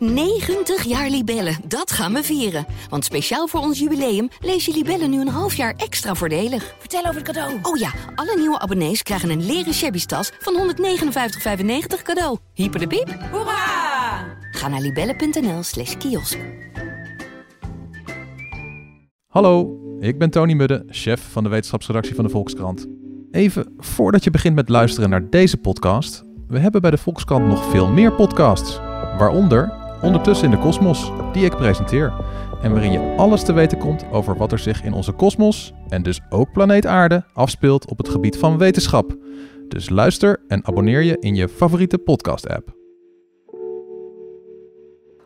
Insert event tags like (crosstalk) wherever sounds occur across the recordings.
90 jaar Libellen, dat gaan we vieren. Want speciaal voor ons jubileum lees je Libellen nu een half jaar extra voordelig. Vertel over het cadeau. Oh ja, alle nieuwe abonnees krijgen een leren shabby tas van 159,95 cadeau. Hyper de piep. Hoera! Ga naar libellen.nl slash kiosk. Hallo, ik ben Tony Mudde, chef van de wetenschapsredactie van de Volkskrant. Even voordat je begint met luisteren naar deze podcast, we hebben bij de Volkskrant nog veel meer podcasts. Waaronder Ondertussen in de Kosmos, die ik presenteer. En waarin je alles te weten komt over wat er zich in onze kosmos, en dus ook planeet Aarde, afspeelt op het gebied van wetenschap. Dus luister en abonneer je in je favoriete podcast-app.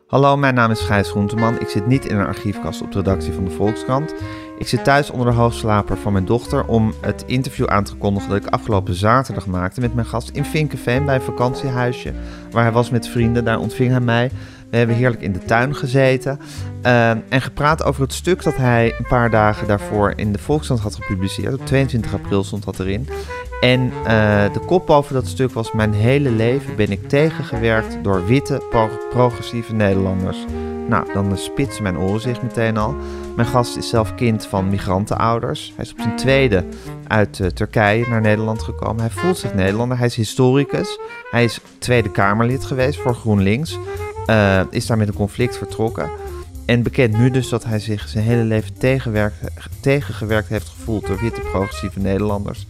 Hallo, mijn naam is Gijs Groenteman. Ik zit niet in een archiefkast op de redactie van de Volkskrant. Ik zit thuis onder de hoogslaper van mijn dochter om het interview aan te kondigen dat ik afgelopen zaterdag maakte met mijn gast in Vinkenveen bij een vakantiehuisje waar hij was met vrienden. Daar ontving hij mij. We hebben heerlijk in de tuin gezeten eh, en gepraat over het stuk dat hij een paar dagen daarvoor in de Volkskrant had gepubliceerd. Op 22 april stond dat erin. En eh, de kop boven dat stuk was: Mijn hele leven ben ik tegengewerkt door witte, pro- progressieve Nederlanders. Nou, dan spitsen mijn oren zich meteen al. Mijn gast is zelf kind van migrantenouders. Hij is op zijn tweede uit eh, Turkije naar Nederland gekomen. Hij voelt zich Nederlander. Hij is historicus. Hij is Tweede Kamerlid geweest voor GroenLinks. Eh, is daar met een conflict vertrokken. En bekend nu dus dat hij zich zijn hele leven tegengewerkt heeft gevoeld door witte progressieve Nederlanders.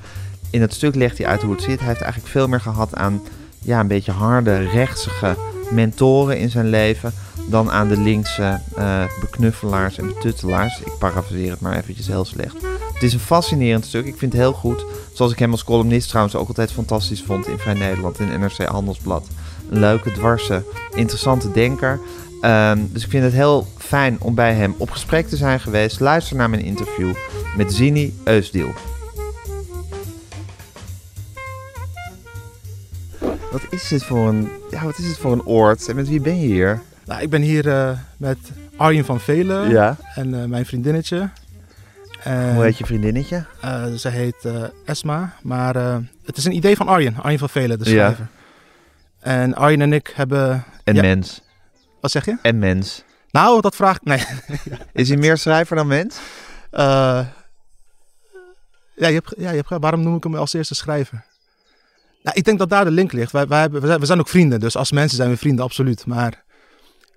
In het stuk legt hij uit hoe het zit. Hij heeft eigenlijk veel meer gehad aan ja, een beetje harde, rechtsige mentoren in zijn leven. dan aan de linkse eh, beknuffelaars en betuttelaars. Ik parafraseer het maar eventjes heel slecht. Het is een fascinerend stuk. Ik vind het heel goed. Zoals ik hem als columnist trouwens ook altijd fantastisch vond in Vrij Nederland en NRC Handelsblad. Een leuke, dwarse, interessante denker. Ehm, dus ik vind het heel fijn om bij hem op gesprek te zijn geweest. Luister naar mijn interview met Zini Eusdiel. Wat is dit voor een, ja, wat is dit voor een oord? En met wie ben je hier? Nou, ik ben hier eh, met Arjen van Velen Ja. en eh, mijn vriendinnetje. En, Hoe heet je vriendinnetje? eh, ze heet Esma, maar het is een idee van Arjen, Arjen van Velen, de Ja. En Arjen en ik hebben... En Ja. mens. Wat zeg je? En mens. Nou, dat vraag ik... Nee. (laughs) Is hij meer schrijver dan mens? Eh, ja, je hebt, ja, je hebt, waarom noem ik hem als eerste schrijver? Nou, ik denk dat daar de link ligt. Wij, wij hebben, we, zijn, we zijn ook vrienden, dus als mensen zijn we vrienden, absoluut. Maar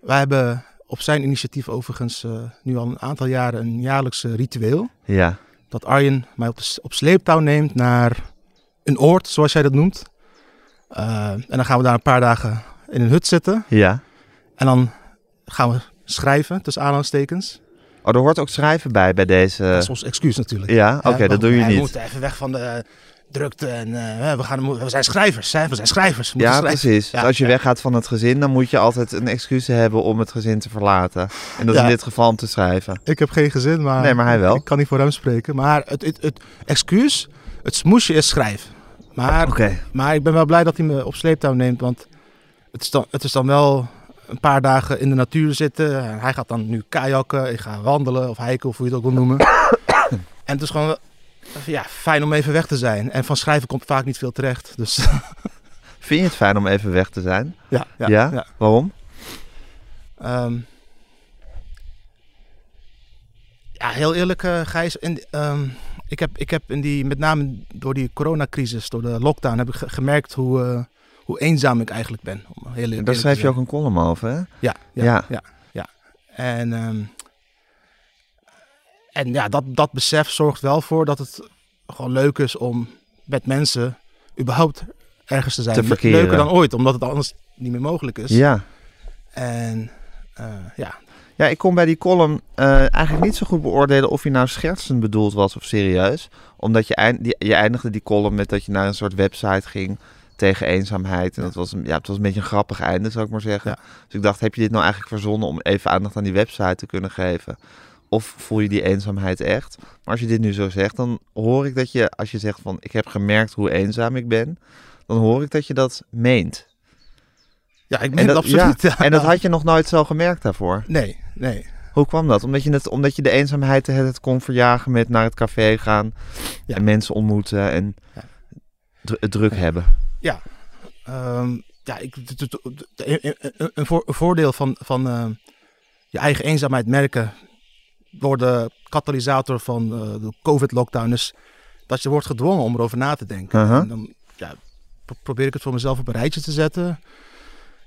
wij hebben op zijn initiatief overigens eh, nu al een aantal jaren een jaarlijks eh, ritueel. Ja. Dat Arjen mij op, de, op sleeptouw neemt naar een oord, zoals jij dat noemt. Eh, en dan gaan we daar een paar dagen in een hut zitten. Ja. En dan gaan we schrijven, tussen aanhalingstekens. Oh, er hoort ook schrijven bij, bij deze... Dat is ons excuus natuurlijk. Ja, oké, Ja, dat doe we- je We niet. moeten even weg van de drukte en eh, we, gaan, we zijn schrijvers. Hè? We zijn schrijvers. We Ja, schrijven. precies. Ja, Dus als je ja. weggaat van het gezin, dan moet je altijd een excuus hebben om het gezin te verlaten. En dat is in dit geval om te schrijven. Ik heb geen gezin, maar, Nee, maar hij wel. ik kan niet voor hem spreken. Maar het, het, het excuus, het smoesje is schrijven. Maar, maar ik ben wel blij dat hij me op sleeptouw neemt, want het is dan, het is dan wel een paar dagen in de natuur zitten. En hij gaat dan nu kajakken, ik ga wandelen of hiken of hoe je het ook wil noemen. (coughs) en het is gewoon ja, fijn om even weg te zijn. En van schrijven komt vaak niet veel terecht. Dus (laughs) Vind je het fijn om even weg te zijn? ja, ja, Ja? ja. Waarom? Ehm, ja, heel eerlijk, eh Gijs. In, ehm, ik, heb, ik heb in die, met name door die coronacrisis, door de lockdown, heb ik ge- gemerkt hoe, eh, hoe eenzaam ik eigenlijk ben. Om heel Daar schrijf je ook een column over, hè? Ja, ja, Ja. ja. ja, En, ehm, en ja, dat, dat besef zorgt wel voor dat het gewoon leuk is om met mensen überhaupt ergens te zijn. Te verkeren. Leuker dan ooit, omdat het anders niet meer mogelijk is. Ja. En eh, ja, Ja, ik kon bij die column eh, eigenlijk niet zo goed beoordelen of hij nou schertsend bedoeld was of serieus. Omdat je, eind, die, je eindigde die column met dat je naar een soort website ging tegen eenzaamheid. En dat was, een, ja, het was een beetje een grappig einde, zou ik maar zeggen. Ja. Dus ik dacht, heb je dit nou eigenlijk verzonnen om even aandacht aan die website te kunnen geven? Of voel je die eenzaamheid echt? Maar als je dit nu zo zegt, dan hoor ik dat je, als je zegt van ik heb gemerkt hoe eenzaam ik ben, dan hoor ik dat je dat meent. Ja ik En meen het dat, absoluut. ja, en dat had je nog nooit zo gemerkt daarvoor. Nee, nee. Hoe kwam dat? Omdat je, het, omdat je de eenzaamheid het, het kon verjagen met naar het café gaan Ja. en mensen ontmoeten en Ja. dru- het druk hebben. Ehm, ja, ik, een, een- een voor- een voordeel van, van eh, je eigen eenzaamheid merken door de katalysator van eh, de COVID-lockdown is dat je wordt gedwongen om erover na te denken. Uh-huh. En dan ja, pro- probeer ik het voor mezelf op een rijtje te zetten.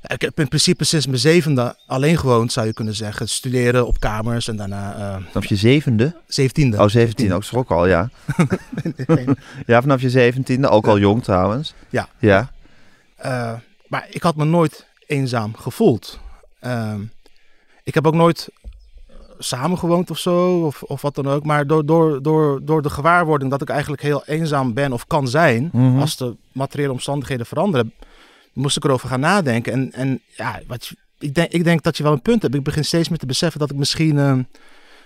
Ik heb in principe sinds mijn zevende alleen gewoond, zou je kunnen zeggen. Studeren op kamers en daarna eh Vanaf je zevende? zeventiende. Oh, 17. Ook schrok al, ja. (laughs) Ja, vanaf je zeventiende. Ook al jong trouwens. Ja. Ja. Eh, maar ik had me nooit eenzaam gevoeld. Ehm, ik heb ook nooit samengewoond of zo, of, of wat dan ook. Maar door, door, door, door de gewaarwording dat ik eigenlijk heel eenzaam ben of kan zijn, Mhm. als de materiële omstandigheden veranderen, moest ik erover gaan nadenken. En, en ja, wat ik, denk, ik denk dat je wel een punt hebt. Ik begin steeds meer te beseffen dat ik misschien ehm,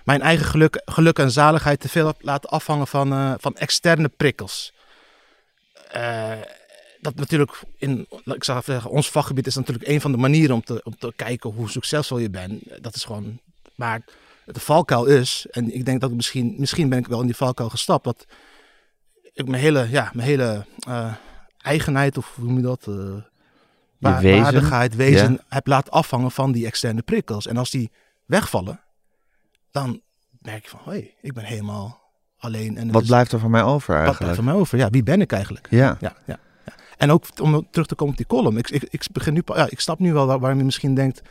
mijn eigen geluk, geluk en zaligheid te veel heb afhangen van, eh, van externe prikkels. Eh, dat natuurlijk in, ik zou zeggen, ons vakgebied is natuurlijk een van de manieren om te, om te kijken hoe succesvol je bent. Dat is gewoon, maar de valkuil is, en ik denk dat ik misschien, misschien ben ik wel in die valkuil gestapt, dat ik mijn hele, ja, mijn hele eh, eigenheid, of hoe noem je dat, eh, wa- wezen. waardigheid, wezen, Ja. heb laten afhangen van die externe prikkels. En als die wegvallen, dan merk je van, hé, hey, ik ben helemaal alleen. En Wat is- blijft er van mij over wat eigenlijk? blijft er mij over? Ja, wie ben ik eigenlijk? Ja. Ja, ja, ja. En ook om terug te komen op die column. Ik, ik, ik, begin nu, ja, ik snap nu wel waar- waarom je misschien denkt,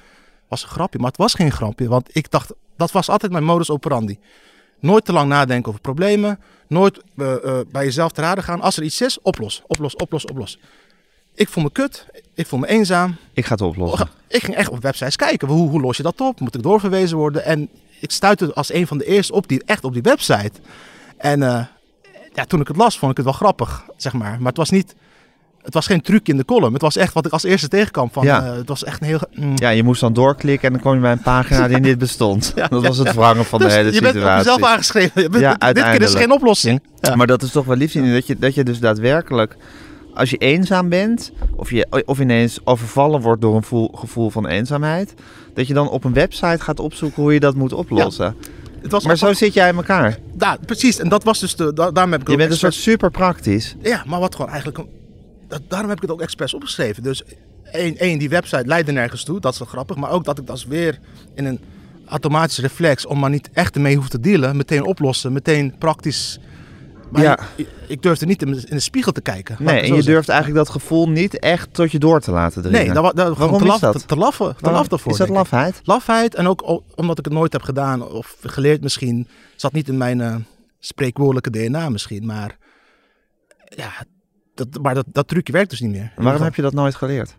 was een grapje. Maar het was geen grapje, want ik dacht, dat was altijd mijn modus operandi. Nooit te lang nadenken over problemen. Nooit eh, eh, bij jezelf te raden gaan. Als er iets is, oplos, oplos, oplos, oplos. Ik voel me kut, ik voel me eenzaam. Ik ga het oplossen. Ik ging echt op websites kijken. Hoe, hoe los je dat op? Moet ik doorverwezen worden? En ik stuitte als een van de eerste op die, echt op die website. En eh, ja, toen ik het las, vond ik het wel grappig, zeg maar. Maar het was niet... Het was geen truc in de column. Het was echt wat ik als eerste tegenkwam. Van, Ja. eh, het was echt een heel... mm. Ja, je moest dan doorklikken en dan kom je bij een pagina die niet bestond. (laughs) Ja, dat was het ja. wrangen van (laughs) Dus de hele je situatie. aangeschreven. Je bent- Ja, dit keer is geen oplossing. Maar dat is toch wel lief zien dat je, dat je dus daadwerkelijk, als je eenzaam bent, of, je, of ineens overvallen wordt door een voel- gevoel van eenzaamheid, dat je dan op een website gaat opzoeken hoe je dat moet oplossen. het was Maar zo zit jij in elkaar. Ja, precies. En dat was dus de... da- daarom heb ik Je bent een soort super praktisch. Ja, maar wat gewoon eigenlijk... dat, daarom heb ik het ook expres opgeschreven. Dus één, één, die website leidde nergens toe. Dat is wel grappig. Maar ook dat ik dat weer in een automatische reflex... om maar niet echt ermee hoef te dealen... meteen oplossen, meteen praktisch... Maar Ja. ik, ik durfde niet in de, spiegel te kijken. Nee, en je zeggen. durft eigenlijk dat gevoel niet echt tot je door te laten dringen. Nee, dat, dat, gewoon te, laf, dat? te, te laffen. Te laf daarvoor, Is dat lafheid? Lafheid en ook omdat ik het nooit heb gedaan of geleerd misschien. Zat niet in mijn eh, spreekwoordelijke DNA misschien. Maar ja, dat, maar dat, dat trucje werkt dus niet meer. Waarom heb je dat nooit geleerd?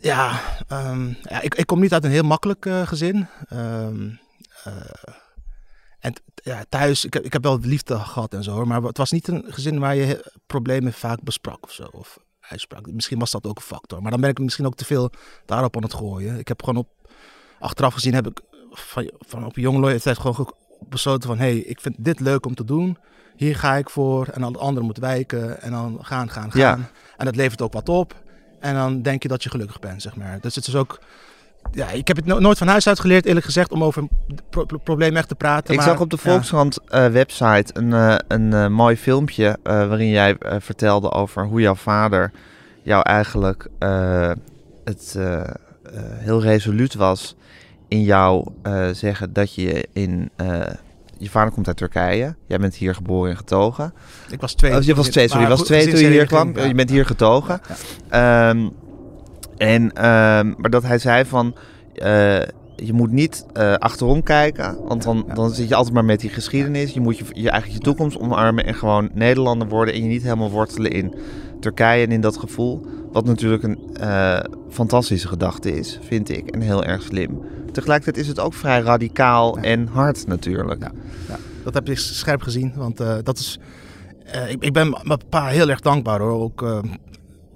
Ja, ehm, ja ik, ik kom niet uit een heel makkelijk eh, gezin. Eh, en t- ja, thuis, ik heb, ik heb wel liefde gehad en zo, hoor, maar het was niet een gezin waar je problemen vaak besprak of zo. Of uitsprak. Misschien was dat ook een factor. Maar dan ben ik misschien ook te veel daarop aan het gooien. Ik heb gewoon op, achteraf gezien heb ik van, van op jonge leeftijd gewoon ge- besloten van, hé, hey, ik vind dit leuk om te doen. Hier ga ik voor en alle anderen moeten wijken en dan gaan, gaan, gaan. Ja. En dat levert ook wat op. En dan denk je dat je gelukkig bent, zeg maar. Dus het is ook... Ja, ik heb het no- nooit van huis uit geleerd, eerlijk gezegd, om over pro- pro- problemen echt te praten. Ik maar, zag op de ja. Volkskrant eh, website een, eh, een eh, mooi filmpje waarin jij vertelde over hoe jouw vader jou eigenlijk het heel resoluut was in jou zeggen dat je in je vader komt uit Turkije. Jij bent hier geboren en getogen. Ik was twee. Oh, je was twee, sorry, je was twee toen je hier kwam. ja. Je bent hier getogen. Ja. Ehm, en, ehm, maar dat hij zei van, eh, je moet niet eh, achterom kijken, want dan, dan zit je altijd maar met die geschiedenis. Je moet je, je eigenlijk je toekomst omarmen en gewoon Nederlander worden en je niet helemaal wortelen in Turkije en in dat gevoel. Wat natuurlijk een eh, fantastische gedachte is, vind ik, en heel erg slim. Tegelijkertijd is het ook vrij radicaal Ja. en hard natuurlijk. Ja. Dat heb je scherp gezien, want dat is... ik, ik ben mijn pa heel erg dankbaar hoor. Ook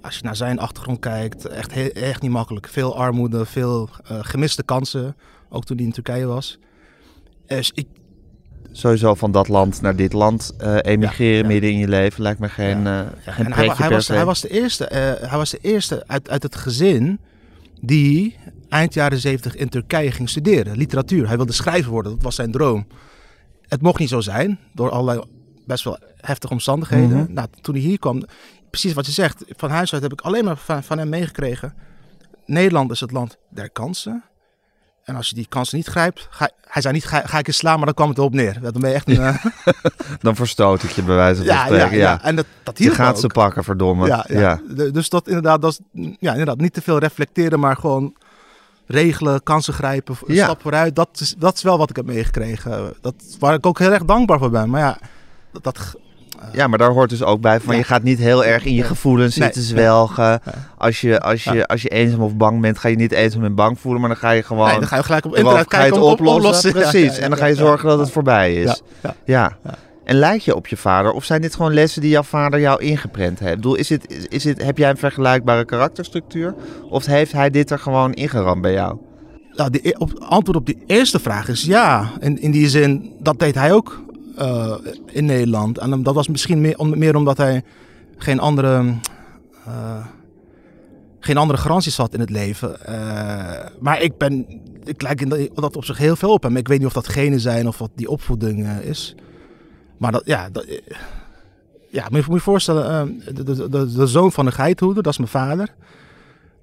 als je naar zijn achtergrond kijkt, echt, he- echt niet makkelijk. Veel armoede, veel eh, gemiste kansen, ook toen hij in Turkije was. Dus ik, Sowieso van dat land naar dit land eh, emigreren Ja, ja. midden in je leven lijkt me geen, eh geen en hij, pretje hij, per was, se. hij was de eerste, hij was de eerste uit, uit het gezin die eind jaren zeventig in Turkije ging studeren. Literatuur. Hij wilde schrijver worden, dat was zijn droom. Het mocht niet zo zijn, door allerlei best wel heftige omstandigheden. Mhm. Nou, toen hij hier kwam, precies wat je zegt, van huis uit heb ik alleen maar van, van hem meegekregen. Nederland is het land der kansen. En als je die kansen niet grijpt, ga, hij zei niet ga, ga ik eens slaan, maar dan kwam het erop neer. Dan ben je echt een... eh, (laughs) Dan verstoot ik je bij wijze van ja, ja, spreken. ja, Ja, En dat, dat Je me gaat ook. ze pakken, verdomme. Ja, ja. Dus dat inderdaad, dat is, ja, inderdaad, niet te veel reflecteren, maar gewoon regelen, kansen grijpen, stap vooruit. Dat is, dat is wel wat ik heb meegekregen. Dat, waar ik ook heel erg dankbaar voor ben. Maar ja, dat, dat Ja, maar daar hoort dus ook bij van Ja. je gaat niet heel erg in je gevoelens Nee. zitten zwelgen. Nee. Als, je, als, je, als je eenzaam of bang bent, ga je niet eenzaam en bang voelen, maar dan ga je gewoon, nee, dan ga je gelijk op internet kijken het op- oplossen. oplossen. (laughs) Precies, en dan ga je zorgen dat het voorbij is. Ja. En lijk je op je vader? Of zijn dit gewoon lessen die jouw vader jou ingeprent heeft? Ik bedoel, is dit, is, dit, heb jij een vergelijkbare karakterstructuur? Of heeft hij dit er gewoon ingeramd bij jou? Nou, die, op, antwoord op die eerste vraag is ja. In, in die zin, dat deed hij ook eh, in Nederland. En dat was misschien meer, om- meer omdat hij geen andere, eh, geen andere garanties had in het leven. Eh, maar ik ben, ik lijk in dat, op zich heel veel op hem. Ik weet niet of dat genen zijn of wat die opvoeding is. Maar dat, ja, dat, ja, moet je je voorstellen, de, de, de, de zoon van een geithoeder, dat is mijn vader.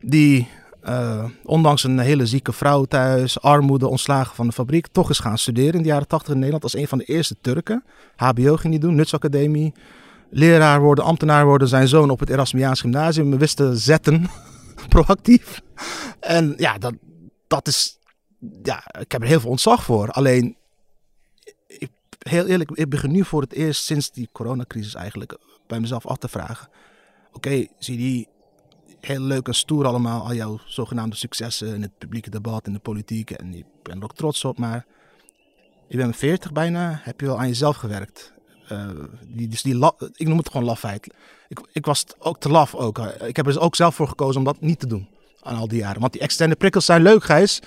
Die eh, ondanks een hele zieke vrouw thuis, armoede, ontslagen van de fabriek, toch is gaan studeren in de jaren 80 in Nederland als een van de eerste Turken. HBO ging hij doen, Nutsacademie. Leraar worden, ambtenaar worden, zijn zoon op het Erasmiaans Gymnasium. We wisten zetten, (laughs) proactief. En ja, dat, dat is, ja, ik heb er heel veel ontzag voor. Alleen, ik, heel eerlijk, ik begin nu voor het eerst sinds die coronacrisis eigenlijk bij mezelf af te vragen. Oké, zie die heel leuk en stoer allemaal, al jouw zogenaamde successen in het publieke debat, in de politiek. En ik ben er ook trots op, maar je bent 40 bijna, heb je wel aan jezelf gewerkt. Eh, die, dus die la- ik noem het gewoon lafheid. Ik, ik was ook te laf ook. hè. Ik heb er dus ook zelf voor gekozen om dat niet te doen aan al die jaren. Want die externe prikkels zijn leuk, Gijs.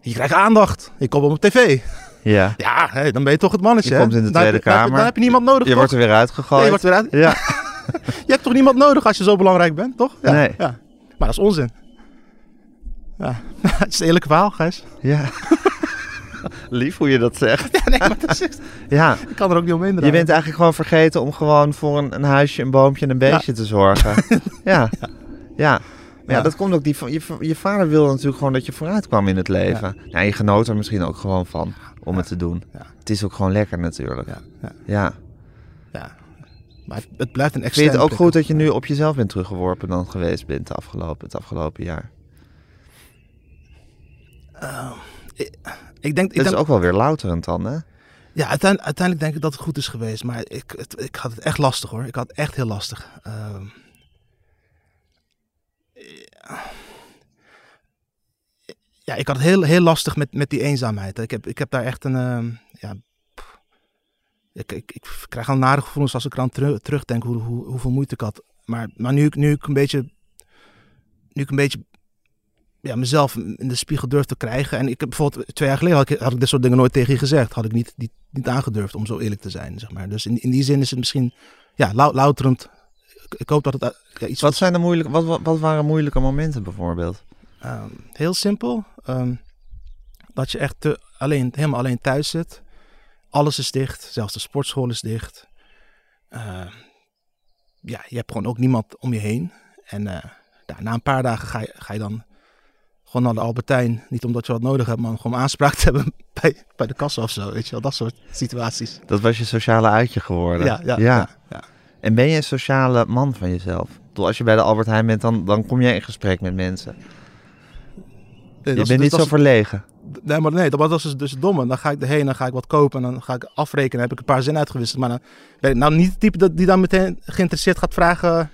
Je krijgt aandacht. Je komt op tv. Ja. Ja, dan ben je toch het mannetje. Je hè? komt in de Dan Tweede heb Kamer. Dan heb je niemand nodig, Je toch? wordt er weer uitgegooid. Je, wordt weer uit- Ja. (laughs) (laughs) je hebt toch niemand nodig als je zo belangrijk bent, toch? Ja, Nee. Ja. Maar dat is onzin. Ja, (laughs) het is een eerlijk verhaal, Gijs. ja. (laughs) Lief hoe je dat zegt. nee, maar dat is echt- Ja, ik kan er ook niet omheen draaien. je bent eigenlijk gewoon vergeten om gewoon voor een, een huisje, een boompje en een beestje te zorgen. Ja. Ja. Ja, Ja. dat komt ook. Die, je, je vader wilde natuurlijk gewoon dat je vooruit kwam in het leven. Ja. je genoot er misschien ook gewoon van om het te doen. Ja. Het is ook gewoon lekker natuurlijk. Ja, ja, Ja. ja. Maar het, blijft een Vind externe je het ook goed dat je nu op jezelf bent teruggeworpen dan geweest bent de afgelopen, het afgelopen jaar? Ik denk, ik Dat is denk, ook wel weer louterend dan, hè? Ja, uiteindelijk, uiteindelijk denk ik dat het goed is geweest. Maar ik, het, ik had het echt lastig hoor. Ik had het echt heel lastig. Ehm, ja, ik had het heel, heel lastig met, met die eenzaamheid. Ik heb, ik heb daar echt een... ehm, ja. Ik, ik, ik krijg al nare gevoelens als ik eraan teru- terugdenk hoe, hoe, hoeveel moeite ik had. Maar, maar nu, ik, nu ik een beetje... Nu ik een beetje ja, mezelf in de spiegel durf te krijgen. En ik heb bijvoorbeeld twee jaar geleden had ik, had ik dit soort dingen nooit tegen je gezegd. Had ik niet, niet, niet aangedurfd om zo eerlijk te zijn, zeg maar. Dus in, in die zin is het misschien ja, lou- louterend. Ik, ik hoop dat het ja, iets Wat, zijn de moeilijke, wat, wat, wat waren moeilijke momenten bijvoorbeeld? Ehm, heel simpel. ehm, dat je echt te- alleen, helemaal alleen thuis zit. Alles is dicht. Zelfs de sportschool is dicht. Ehm, ja, je hebt gewoon ook niemand om je heen. En eh, ja, na een paar dagen ga je, ga je dan gewoon naar de Albertijn. Niet omdat je wat nodig hebt, maar gewoon aanspraak te hebben (laughs) bij, bij de kassa of zo. Weet je wel, dat soort situaties. Dat was je sociale uitje geworden. Ja, ja, ja. ja. En ben je een sociale man van jezelf? Als je bij de Albert Heijn bent, dan, dan kom je in gesprek met mensen. Je bent dus niet zo verlegen. Nee, maar nee, dat was dus, dus domme. Dan ga ik erheen, dan ga ik wat kopen en dan ga ik afrekenen. heb ik een paar zinnen uitgewisseld. Maar dan ben ik nou niet het type dat, die dan meteen geïnteresseerd gaat vragen.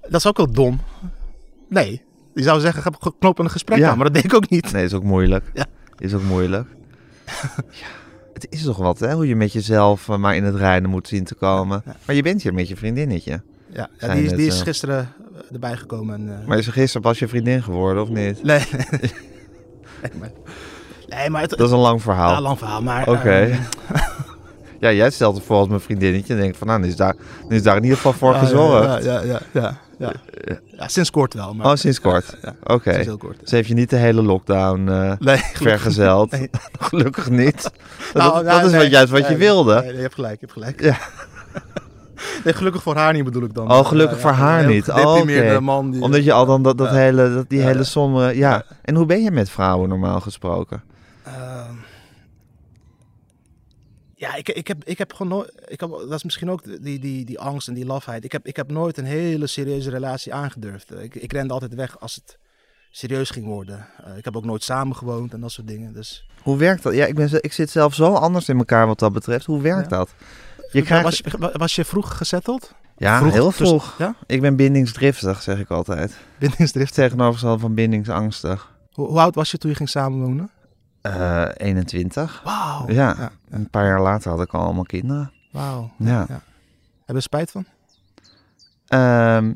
Dat is ook wel dom. Nee, die zou zeggen, ga knopen een gesprek Ja. aan. Maar dat deed ik ook niet. Nee, is ook moeilijk. Ja. Is ook moeilijk. ja, het is toch wat, hè? Hoe je met jezelf eh, maar in het reinen moet zien te komen. Ja. Maar je bent hier met je vriendinnetje. Ja, die, is, die is eh, gisteren erbij gekomen. En, eh, Maar is er gisteren pas je vriendin geworden, of niet? nee, nee, maar, nee, maar het, Dat is een lang verhaal. ja, lang verhaal. Maar, Oké. ehm, (laughs) Ja, jij stelt het voor als mijn vriendinnetje en denkt van, nou, is daar, is daar in ieder geval voor gezorgd. Ja, ja, ja, ja, ja. ja sinds kort wel. Maar, oh, sinds kort? Ja, Oké. sinds heel kort. Dus heeft je niet de hele lockdown eh, Nee, vergezeld? Nee. (laughs) Gelukkig niet. Dat, Nou, dat ja, is nee, wat juist wat je wilde. Nee, je hebt gelijk, je hebt gelijk. Ja. (laughs) (laughs) Nee, gelukkig voor haar niet bedoel ik dan. Oh, gelukkig voor haar niet. Oh, oké. man die... Omdat je al dan dat, dat Ja. hele, dat, die hele sombere... Ja. En hoe ben je met vrouwen normaal gesproken? Ehm, ja, ik, ik, heb, ik heb gewoon nooit... Ik heb, dat is misschien ook die, die, die angst en die lafheid. Ik heb, ik heb nooit een hele serieuze relatie aangedurfd. Ik, ik rende altijd weg als het serieus ging worden. Eh, ik heb ook nooit samen gewoond en dat soort dingen. Dus, Hoe werkt dat? Ja, ik, ben, ik zit zelf zo anders in elkaar wat dat betreft. Hoe werkt dat? Je krijgt... was, je, was je vroeg gezetteld? ja, vroeg heel tussen- vroeg. Ja? Ik ben bindingsdriftig, zeg ik altijd. Bindingsdrift. Tegenovergestelde van bindingsangstig. Hoe, hoe oud was je toen je ging samenwonen? Eh 21. Wauw. Ja. ja. Een paar jaar later had ik al allemaal kinderen. Wauw. Ja. Heb je spijt van? Ehm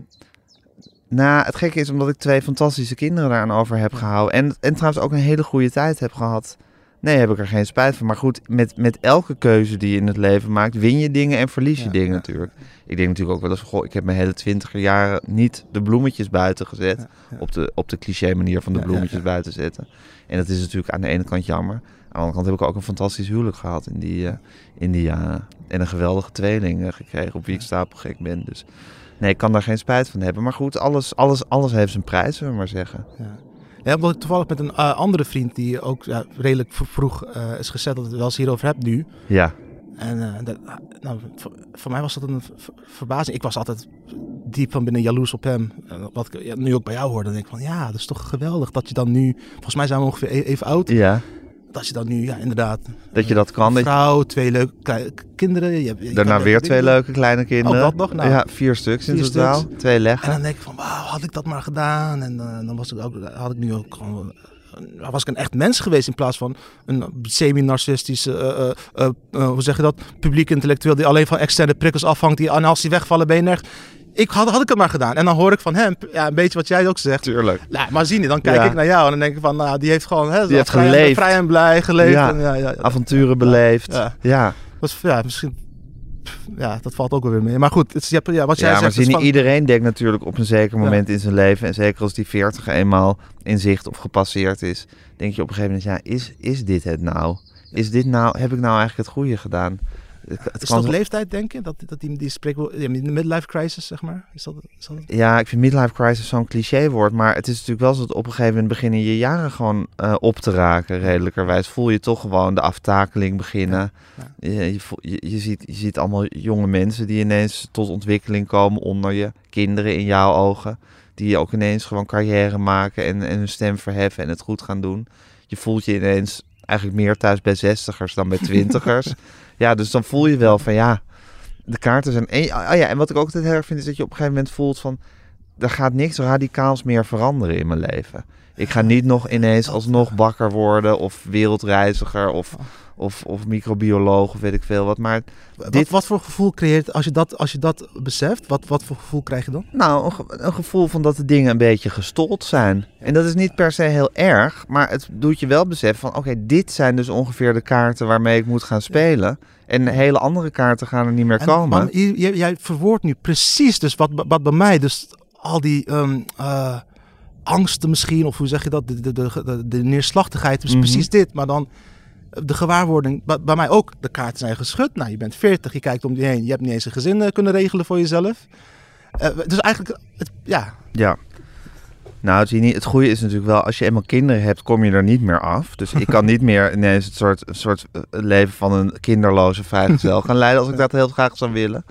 nou, het gekke is omdat ik twee fantastische kinderen daaraan over heb gehouden. En, en trouwens ook een hele goede tijd heb gehad. Nee, heb ik er geen spijt van. Maar goed, met, met elke keuze die je in het leven maakt, win je dingen en verlies je Ja, dingen ja. natuurlijk. Ik denk natuurlijk ook wel eens, goh, ik heb mijn hele twintiger jaren niet de bloemetjes buiten gezet. Ja. Op, de, op de cliché manier van de bloemetjes buiten zetten. En dat is natuurlijk aan de ene kant jammer. Aan de andere kant heb ik ook een fantastisch huwelijk gehad in die, eh, in die jaren. En een geweldige tweeling eh, gekregen op wie ik stapelgek ben. Dus nee, ik kan daar geen spijt van hebben. Maar goed, alles, alles, alles heeft zijn prijs, zullen we maar zeggen. Ja. Ja, omdat toevallig met een eh, andere vriend die ook ja, redelijk vroeg eh, is gezet, dat het wel eens hierover hebt nu. Ja, En eh, dat, nou, voor, voor mij was dat een verbazing. Ik was altijd diep van binnen jaloers op hem. En wat ik ja, nu ook bij jou hoorde, dan denk ik van ja, dat is toch geweldig dat je dan nu, volgens mij zijn we ongeveer e- even oud, ja, dat je dan nu, ja inderdaad, dat je dat kan. een Dat vrouw, twee leuke klei- kinderen. Je, hebt- je daarna weer twee leuke kleine kinderen. dat nog? Nou. ja, vier stuks in Vier totaal. stuks. Twee En leggen. dan denk ik van, wauw, had ik dat maar gedaan. En eh, dan was ik ook, had ik nu ook gewoon, eh, was ik een echt mens geweest in plaats van een semi-narcistische, eh, eh, eh, eh, hoe zeg je dat, publiek intellectueel die alleen van externe prikkels afhangt. Die, en als die wegvallen ben je nergens. Ik had, had ik het maar gedaan. En dan hoor ik van hem, ja, een beetje wat jij ook zegt. Tuurlijk. Nou, maar zie je, dan kijk Ja. ik naar jou en dan denk ik van, nou, die heeft gewoon hè, Die heeft vrij, en- geleefd. vrij en blij geleefd. Ja. En, ja. Avonturen beleefd. Ja. Was, ja, misschien, ja, dat valt ook wel weer mee. Maar goed, het is, ja, wat jij ja maar zegt zie is niet van, iedereen denkt natuurlijk op een zeker moment in zijn leven. En zeker als die 40 eenmaal in zicht of gepasseerd is. Denk je op een gegeven moment, ja, is, is dit het nou? Is dit nou, heb ik nou eigenlijk het goede gedaan? Het, Is kan dat leeftijd, denk je? Dat, dat die, die spreekwoord, ja, de midlife crisis, zeg maar? Is dat, is dat Ja, ik vind midlife crisis zo'n clichéwoord. Maar het is natuurlijk wel zo dat op een gegeven moment beginnen je jaren gewoon eh, op te raken. Redelijkerwijs voel je toch gewoon de aftakeling beginnen. Ja, Je, je, je, je ziet, je ziet allemaal jonge mensen die ineens tot ontwikkeling komen onder je. Kinderen in jouw ogen. Die ook ineens gewoon carrière maken en, en hun stem verheffen en het goed gaan doen. Je voelt je ineens eigenlijk meer thuis bij zestigers dan bij (laughs) twintigers. Ja, dus dan voel je wel van ja, de kaarten zijn... En, oh ja, en wat ik ook altijd heel erg vind is dat je op een gegeven moment voelt van... Er gaat niks radicaals meer veranderen in mijn leven. Ik ga niet nog ineens alsnog bakker worden of wereldreiziger of, of, of microbioloog of weet ik veel wat. Maar Wat, Dit- wat voor gevoel creëert, als je dat, als je dat beseft, wat, wat voor gevoel krijg je dan? Nou, een, ge- een gevoel van dat de dingen een beetje gestold zijn. En dat is niet per se heel erg, maar het doet je wel beseffen van... oké, dit zijn dus ongeveer de kaarten waarmee ik moet gaan spelen. En hele andere kaarten gaan er niet meer En, komen. man, je- jij verwoordt nu precies dus wat, wat bij mij, dus al die ehm, eh, angsten misschien, of hoe zeg je dat, de, de, de, neerslachtigheid is Mhm. precies dit. Maar dan de gewaarwording, bij, bij mij ook, de kaarten zijn geschud. Nou, je bent 40, je kijkt om je heen, je hebt niet eens een gezin eh, kunnen regelen voor jezelf. Eh, dus eigenlijk, het, ja, Ja. Nou, het, niet, het goede is natuurlijk wel, als je eenmaal kinderen hebt, kom je er niet meer af. Dus ik kan niet meer ineens het soort, een soort eh, leven van een kinderloze vrijgezel gaan leiden als ik dat heel graag zou willen.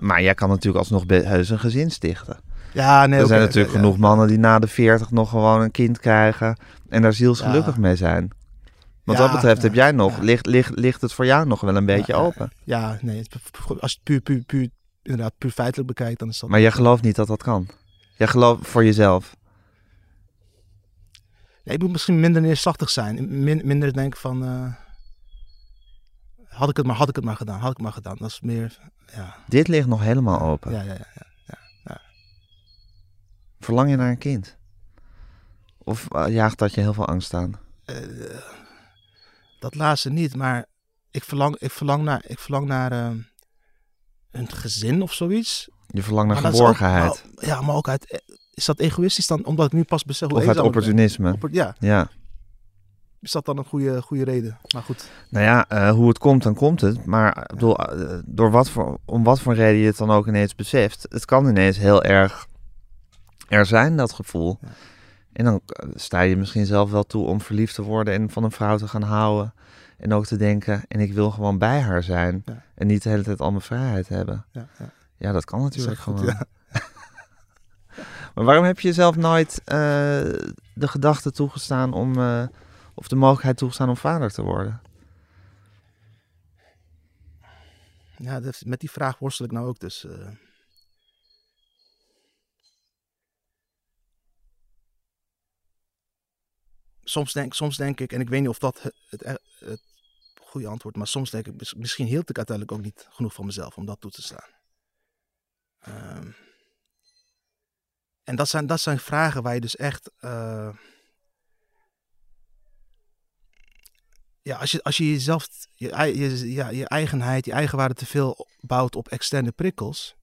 Maar jij kan natuurlijk alsnog heus een gezin stichten. ja nee, er zijn natuurlijk genoeg mannen die na de 40 nog gewoon een kind krijgen en daar zielsgelukkig Ja. mee zijn. Wat Ja, dat betreft ja, heb jij nog, ja. ligt, ligt, ligt het voor jou nog wel een beetje Ja, ja, open. Ja, nee, als je het puur, puur, puur, inderdaad, puur feitelijk bekijkt, dan is dat... Maar jij gelooft niet dat dat kan. Jij gelooft voor jezelf. Nee, ik moet misschien minder neerslachtig zijn. Min- minder denken van... eh, had, ik het maar, had ik het maar gedaan, had ik het maar gedaan. Dat is meer... Ja, Dit ligt nog helemaal open. ja, ja. ja. Verlang je naar een kind? Of eh, jaagt dat je heel veel angst aan? Eh, dat laatste niet, maar ik verlang, ik verlang naar, ik verlang naar eh, een gezin of zoiets. Je verlangt naar Maar ook- geborgenheid. ja, maar ook uit... eh, Is dat egoïstisch dan? Omdat ik nu pas besef hoe of uit opportunisme. Oppor- Ja, Ja. is dat dan een goede, goede reden? Maar goed. Nou ja, eh, hoe het komt, dan komt het. Maar ik bedoel, eh, door wat voor, om wat voor reden je het dan ook ineens beseft. Het kan ineens heel erg er zijn, dat gevoel. Ja. En dan eh, sta je misschien zelf wel toe om verliefd te worden en van een vrouw te gaan houden. En ook te denken, en ik wil gewoon bij haar zijn. Ja. En niet de hele tijd al mijn vrijheid hebben. Ja, ja. Ja, dat kan natuurlijk goed, gewoon. (laughs) Maar waarom heb je jezelf nooit eh, de gedachte toegestaan om, eh, of de mogelijkheid toegestaan om vader te worden? Ja, met die vraag worstel ik nou ook dus. Soms, denk, soms denk ik, en ik weet niet of dat het, het, het goede antwoord, maar soms denk ik, mis- misschien hield ik uiteindelijk ook niet genoeg van mezelf om dat toe te staan. Ehm, en dat zijn, dat zijn vragen waar je dus echt. eh, ja, als je, als je jezelf, je, je, ja, je eigenheid, je eigenwaarde te veel bouwt op externe prikkels.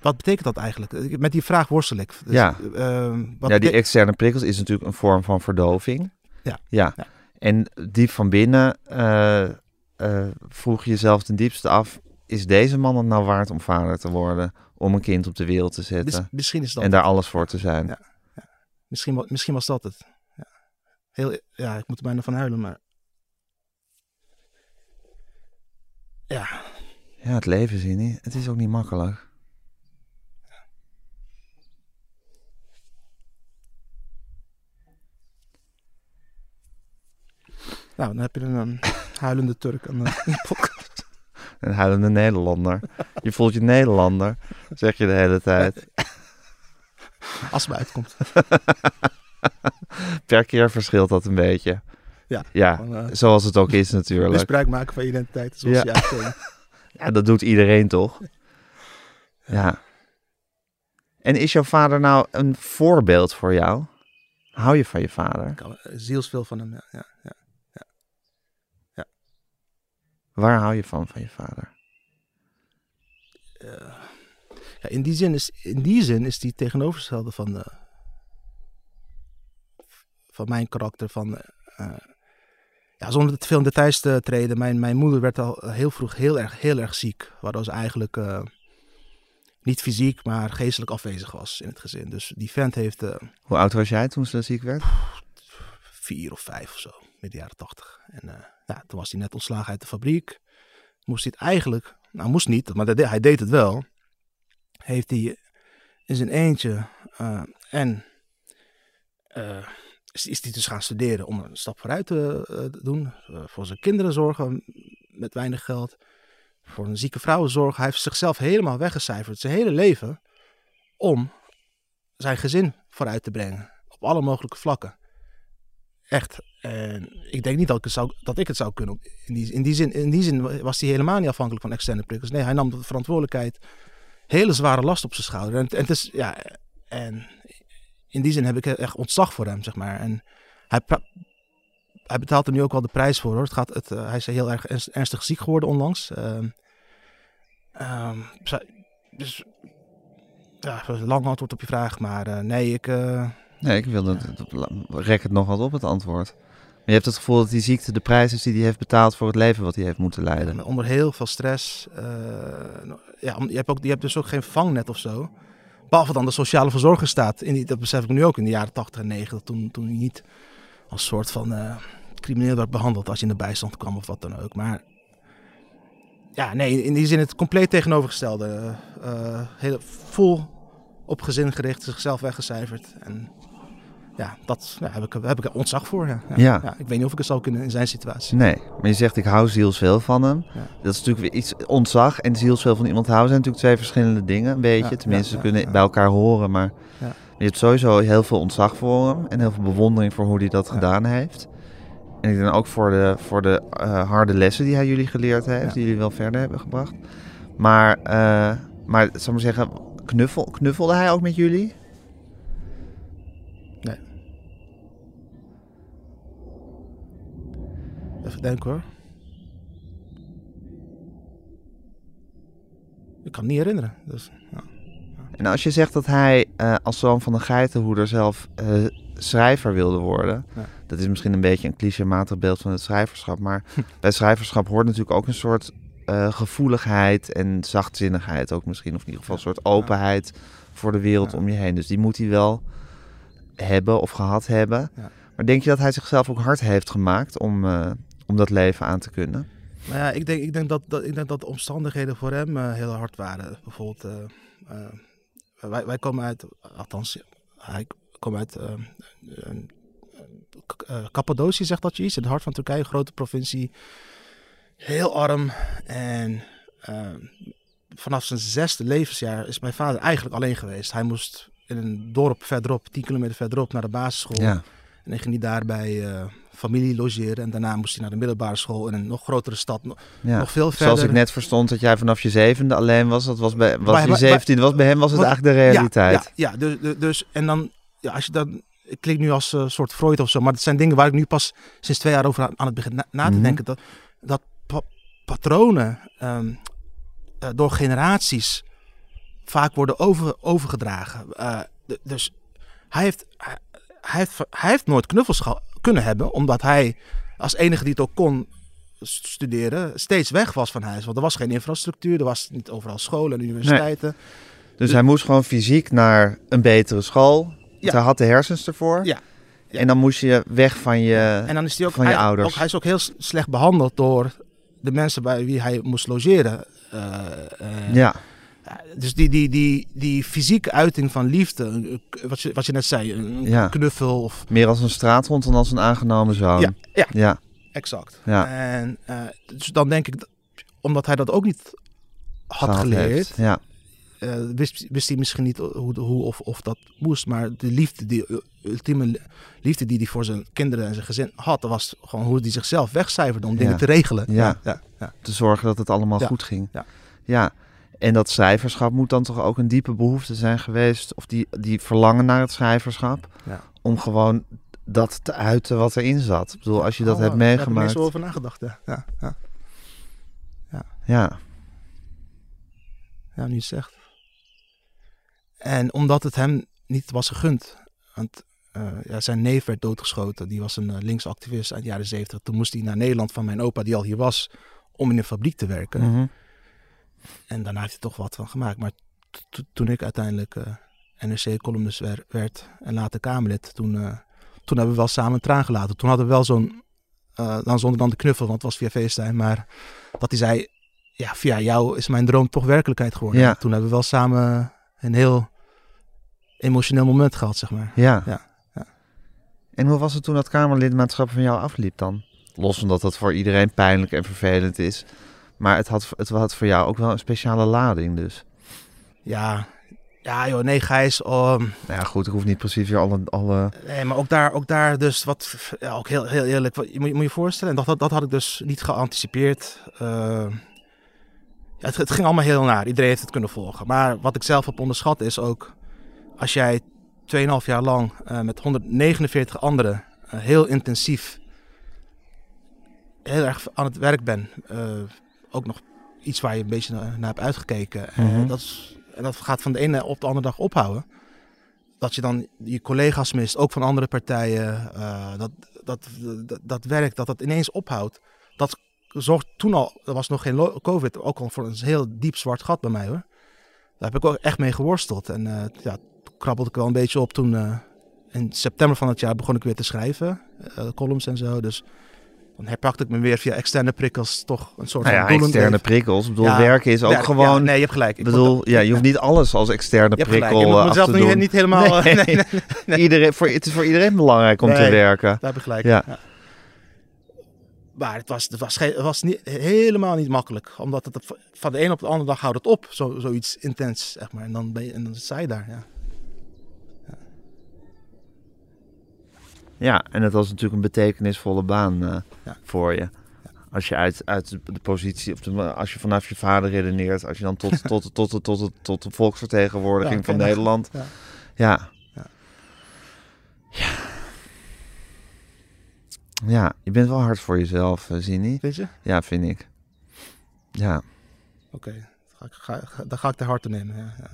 Wat betekent dat eigenlijk? Met die vraag worstel ik. Dus, Ja. ehm, wat ja, die externe prikkels is natuurlijk een vorm van verdoving. Ja. ja. Ja. En diep van binnen eh, eh, vroeg je jezelf ten diepste af... is deze man het nou waard om vader te worden? Om een kind op de wereld te zetten? mis- misschien is dat. en daar alles voor te zijn? Ja. Misschien, wa- misschien was dat het. Ja. Heel, ja, ik moet er bijna van huilen, maar. Ja, Ja, het leven zie je niet. Het is ook niet makkelijk. Nou, dan heb je een, een (laughs) huilende Turk aan de podcast. Een huilende Nederlander. Je voelt je Nederlander, zeg je de hele tijd. (laughs) Als het me uitkomt. (laughs) Per keer verschilt dat een beetje. Ja, Ja, eh, zoals het ook is natuurlijk. misbruik maken van identiteit, zoals Ja. Ja, dat doet iedereen toch? Ja. En is jouw vader nou een voorbeeld voor jou? Hou je van je vader? Ik hou zielsveel van hem, ja. ja, ja. Waar hou je van, van je vader? Eh, ja, in, die zin is, in die zin is die tegenovergestelde van, de, van mijn karakter. Van, eh, ja, zonder te veel in details te treden. Mijn, mijn moeder werd al heel vroeg heel erg, heel erg ziek. Waardoor ze eigenlijk eh, niet fysiek, maar geestelijk afwezig was in het gezin. Dus die vent heeft eh, Hoe oud was jij toen ze ziek werd? vier of vijf of zo, midden jaren tachtig. En eh, ja, toen was hij net ontslagen uit de fabriek. Moest hij het eigenlijk, nou moest niet, maar hij deed het wel. Heeft hij in zijn eentje eh, en eh, is, is hij dus gaan studeren om een stap vooruit te doen. Voor zijn kinderen zorgen met weinig geld. Voor een zieke vrouwen zorgen. Hij heeft zichzelf helemaal weggecijferd, zijn hele leven, om zijn gezin vooruit te brengen. Op alle mogelijke vlakken. Echt. En ik denk niet dat ik het zou, dat ik het zou kunnen. In die, in, die zin, in die zin was hij helemaal niet afhankelijk van externe prikkels. Nee, hij nam de verantwoordelijkheid. Hele zware last op zijn schouder. En, en, het is, ja, en in die zin heb ik echt ontzag voor hem, zeg maar. En hij, hij betaalt er nu ook wel de prijs voor, hoor. Het gaat, het, eh, hij is heel erg ernst- ernstig ziek geworden onlangs. Zij- dus, ja, lang antwoord op je vraag. Maar eh, nee, ik... Nee, ik wilde... Rek het nog wat op, het antwoord. Maar je hebt het gevoel dat die ziekte de prijs is die hij heeft betaald voor het leven wat hij heeft moeten leiden. Ja, onder heel veel stress. eh, ja, om- je, hebt ook, je hebt dus ook geen vangnet of zo. Behalve dan de sociale verzorger staat. In die, dat besef ik nu ook in de jaren 80 en 90. Toen, toen hij niet als soort van eh, crimineel werd behandeld als je in de bijstand kwam of wat dan ook. Maar ja, nee, in die zin het compleet tegenovergestelde. eh heel, vol op gezin gericht, zichzelf weggecijferd. En ja, dat ja, heb, ik, heb ik ontzag voor. Ja. Ja. ik weet niet of ik het zou kunnen in zijn situatie. Nee, maar je zegt ik hou zielsveel van hem. Dat is natuurlijk weer iets ontzag en zielsveel van iemand houden zijn natuurlijk twee verschillende dingen, een beetje. Ja, Tenminste, ze kunnen bij elkaar horen, maar Ja. je hebt sowieso heel veel ontzag voor hem en heel veel bewondering voor hoe hij dat gedaan heeft. En ik denk ook voor de, voor de eh, harde lessen die hij jullie geleerd heeft, die jullie wel verder hebben gebracht. Maar, eh maar zal ik maar zeggen, knuffel, knuffelde hij ook met jullie? Even denken hoor. Ik kan het niet herinneren. Dus, ja. En als je zegt dat hij eh, als zoon van een geitenhoeder zelf eh, schrijver wilde worden. Ja. Dat is misschien een beetje een clichématig beeld van het schrijverschap. Maar (laughs) bij schrijverschap hoort natuurlijk ook een soort eh, gevoeligheid en zachtzinnigheid ook misschien. Of in ieder geval een soort openheid voor de wereld Ja. om je heen. Dus die moet hij wel hebben of gehad hebben. Ja. Maar denk je dat hij zichzelf ook hard heeft gemaakt om, om dat leven aan te kunnen? Maar ja, ik denk, ik denk, dat, dat, ik denk dat de omstandigheden voor hem eh, heel hard waren. Bijvoorbeeld, eh, eh, wij, wij komen uit, althans, hij komt uit Cappadocië, zegt dat je iets, in het hart van Turkije, grote provincie. Heel arm. En vanaf zijn zesde levensjaar is mijn vader eigenlijk alleen geweest. Hij moest in een dorp verderop, 10 kilometer verderop, naar de basisschool. Ja, En dan ging hij daar bij eh, familie logeren. En daarna moest hij naar de middelbare school in een nog grotere stad. Nog, ja. nog veel verder. Zoals ik net verstond dat jij vanaf je zevende alleen was. Dat was bij, was je zeventiende was bij hem was het Wat- eigenlijk de realiteit. Ja, ja, dus, dus- dus en dan, ja, als je dan, ik klink nu als een soort Freud of zo, maar het zijn dingen waar ik nu pas sinds twee jaar over aan, aan het begin na, na te Mhm. denken. Dat, dat pa- patronen ehm, eh, door generaties vaak worden over, overgedragen. Eh, dus hij heeft, hij, hij heeft, hij heeft nooit knuffels kunnen hebben, omdat hij als enige die het ook kon st- studeren, steeds weg was van huis. Want er was geen infrastructuur, er was niet overal scholen en universiteiten. Dus hij moest gewoon fysiek naar een betere school. Ja. Hij had de hersens ervoor. Ja. Ja. En dan moest je weg van je... En dan is hij ook, van je hij, ouders. ook- hij is ook heel slecht behandeld door de mensen bij wie hij moest logeren. Eh, eh, ja, Dus die, die, die, die fysieke uiting van liefde, wat je, wat je net zei, een Ja. knuffel of... meer als een straathond dan als een aangenomen zoon. Ja, ja, ja. exact. Ja. En eh, dus dan denk ik, dat- omdat hij dat ook niet had geleerd, heeft. Ja. eh, wist, wist hij misschien niet hoe, hoe of, of dat moest. Maar de liefde, die u- ultieme li- liefde die hij voor zijn kinderen en zijn gezin had, was gewoon hoe hij zichzelf wegcijferde om dingen te regelen. Ja. ja, ja. Te zorgen dat het allemaal goed ging. Ja. Ja. En dat schrijverschap moet dan toch ook een diepe behoefte zijn geweest. Of die, die verlangen naar het schrijverschap. Ja. Om gewoon dat te uiten wat erin zat. Ik bedoel, als je dat Oh, hebt Daar heb ik meegemaakt. zo over nagedacht. Ja, ja, ja. Ja. ja nu je het zegt. En omdat het hem niet was gegund. Want eh, ja, zijn neef werd doodgeschoten. Die was een uh, linksactivist uit de jaren zeventig. Toen moest hij naar Nederland van mijn opa, die al hier was, om in een fabriek te werken. Mhm. En daarna heeft hij toch wat van gemaakt. Maar toen ik uiteindelijk eh, NRC-columnist wer- werd en later Kamerlid, toen, eh, toen hebben we wel samen een traan gelaten. Toen hadden we wel zo'n, eh, dan zonder dan de knuffel, want het was via FaceTime, maar dat hij zei, ja, via jou is mijn droom toch werkelijkheid geworden. Ja. Toen hebben we wel samen een heel emotioneel moment gehad, zeg maar. Ja. Ja, ja. En hoe was het toen dat Kamerlidmaatschap van jou afliep dan? Los van dat dat voor iedereen pijnlijk en vervelend is. Maar het had, het had voor jou ook wel een speciale lading dus. Ja, ja joh, nee Gijs, um, Nou ja, goed, ik hoef niet precies weer alle... alle... Nee, maar ook daar, ook daar dus wat, ja, ook heel, heel eerlijk, wat, je moet, je moet je voorstellen, dat, dat, dat had ik dus niet geanticipeerd. Eh, ja, het, het ging allemaal heel naar, iedereen heeft het kunnen volgen. Maar wat ik zelf heb onderschat is ook, als jij 2,5 jaar lang eh, met 149 anderen eh, heel intensief heel erg aan het werk bent, eh, ook nog iets waar je een beetje naar, naar hebt uitgekeken. Mhm. dat, is, en dat gaat van de ene op de andere dag ophouden dat je dan je collega's mist, ook van andere partijen. eh, dat, dat, dat, dat werk, dat dat ineens ophoudt. Dat zorgt toen al, er was nog geen COVID, ook al voor een heel diep zwart gat bij mij hoor. Daar heb ik ook echt mee geworsteld. En eh, ja, krabbelde ik wel een beetje op toen eh, in september van het jaar begon ik weer te schrijven. columns en zo. Dus dan herpakte ik me weer via externe prikkels toch een soort Nou ja, van externe prikkels. Ik bedoel, Ja, werken is ook werk, gewoon... ja, nee, je hebt gelijk. Ik Ik bedoel, ja, je hoeft niet alles als externe Je prikkel Je moet eh, af mezelf te niet, helemaal... Nee. (laughs) nee, nee. Iedereen, voor, het is voor iedereen belangrijk om te werken. Daar heb ik gelijk. Ja. Maar het was, het was, het was niet, helemaal niet makkelijk. Omdat het van de een op de andere dag houdt het op. Zo, zoiets intens, zeg maar. En dan, ben je, en dan sta je daar, ja. Ja, en het was natuurlijk een betekenisvolle baan eh, Ja. voor je. Als je uit, uit de positie, of de, als je vanaf je vader redeneert, als je dan tot, (laughs) tot, tot, tot, tot, tot de volksvertegenwoordiging van Nederland. ja. Ja. Ja. Je bent wel hard voor jezelf, eh, Zini. Weet je? Ja, vind ik. Ja. Oké. ga ik, ga, ga- dat ga ik harte nemen. Ja, ja.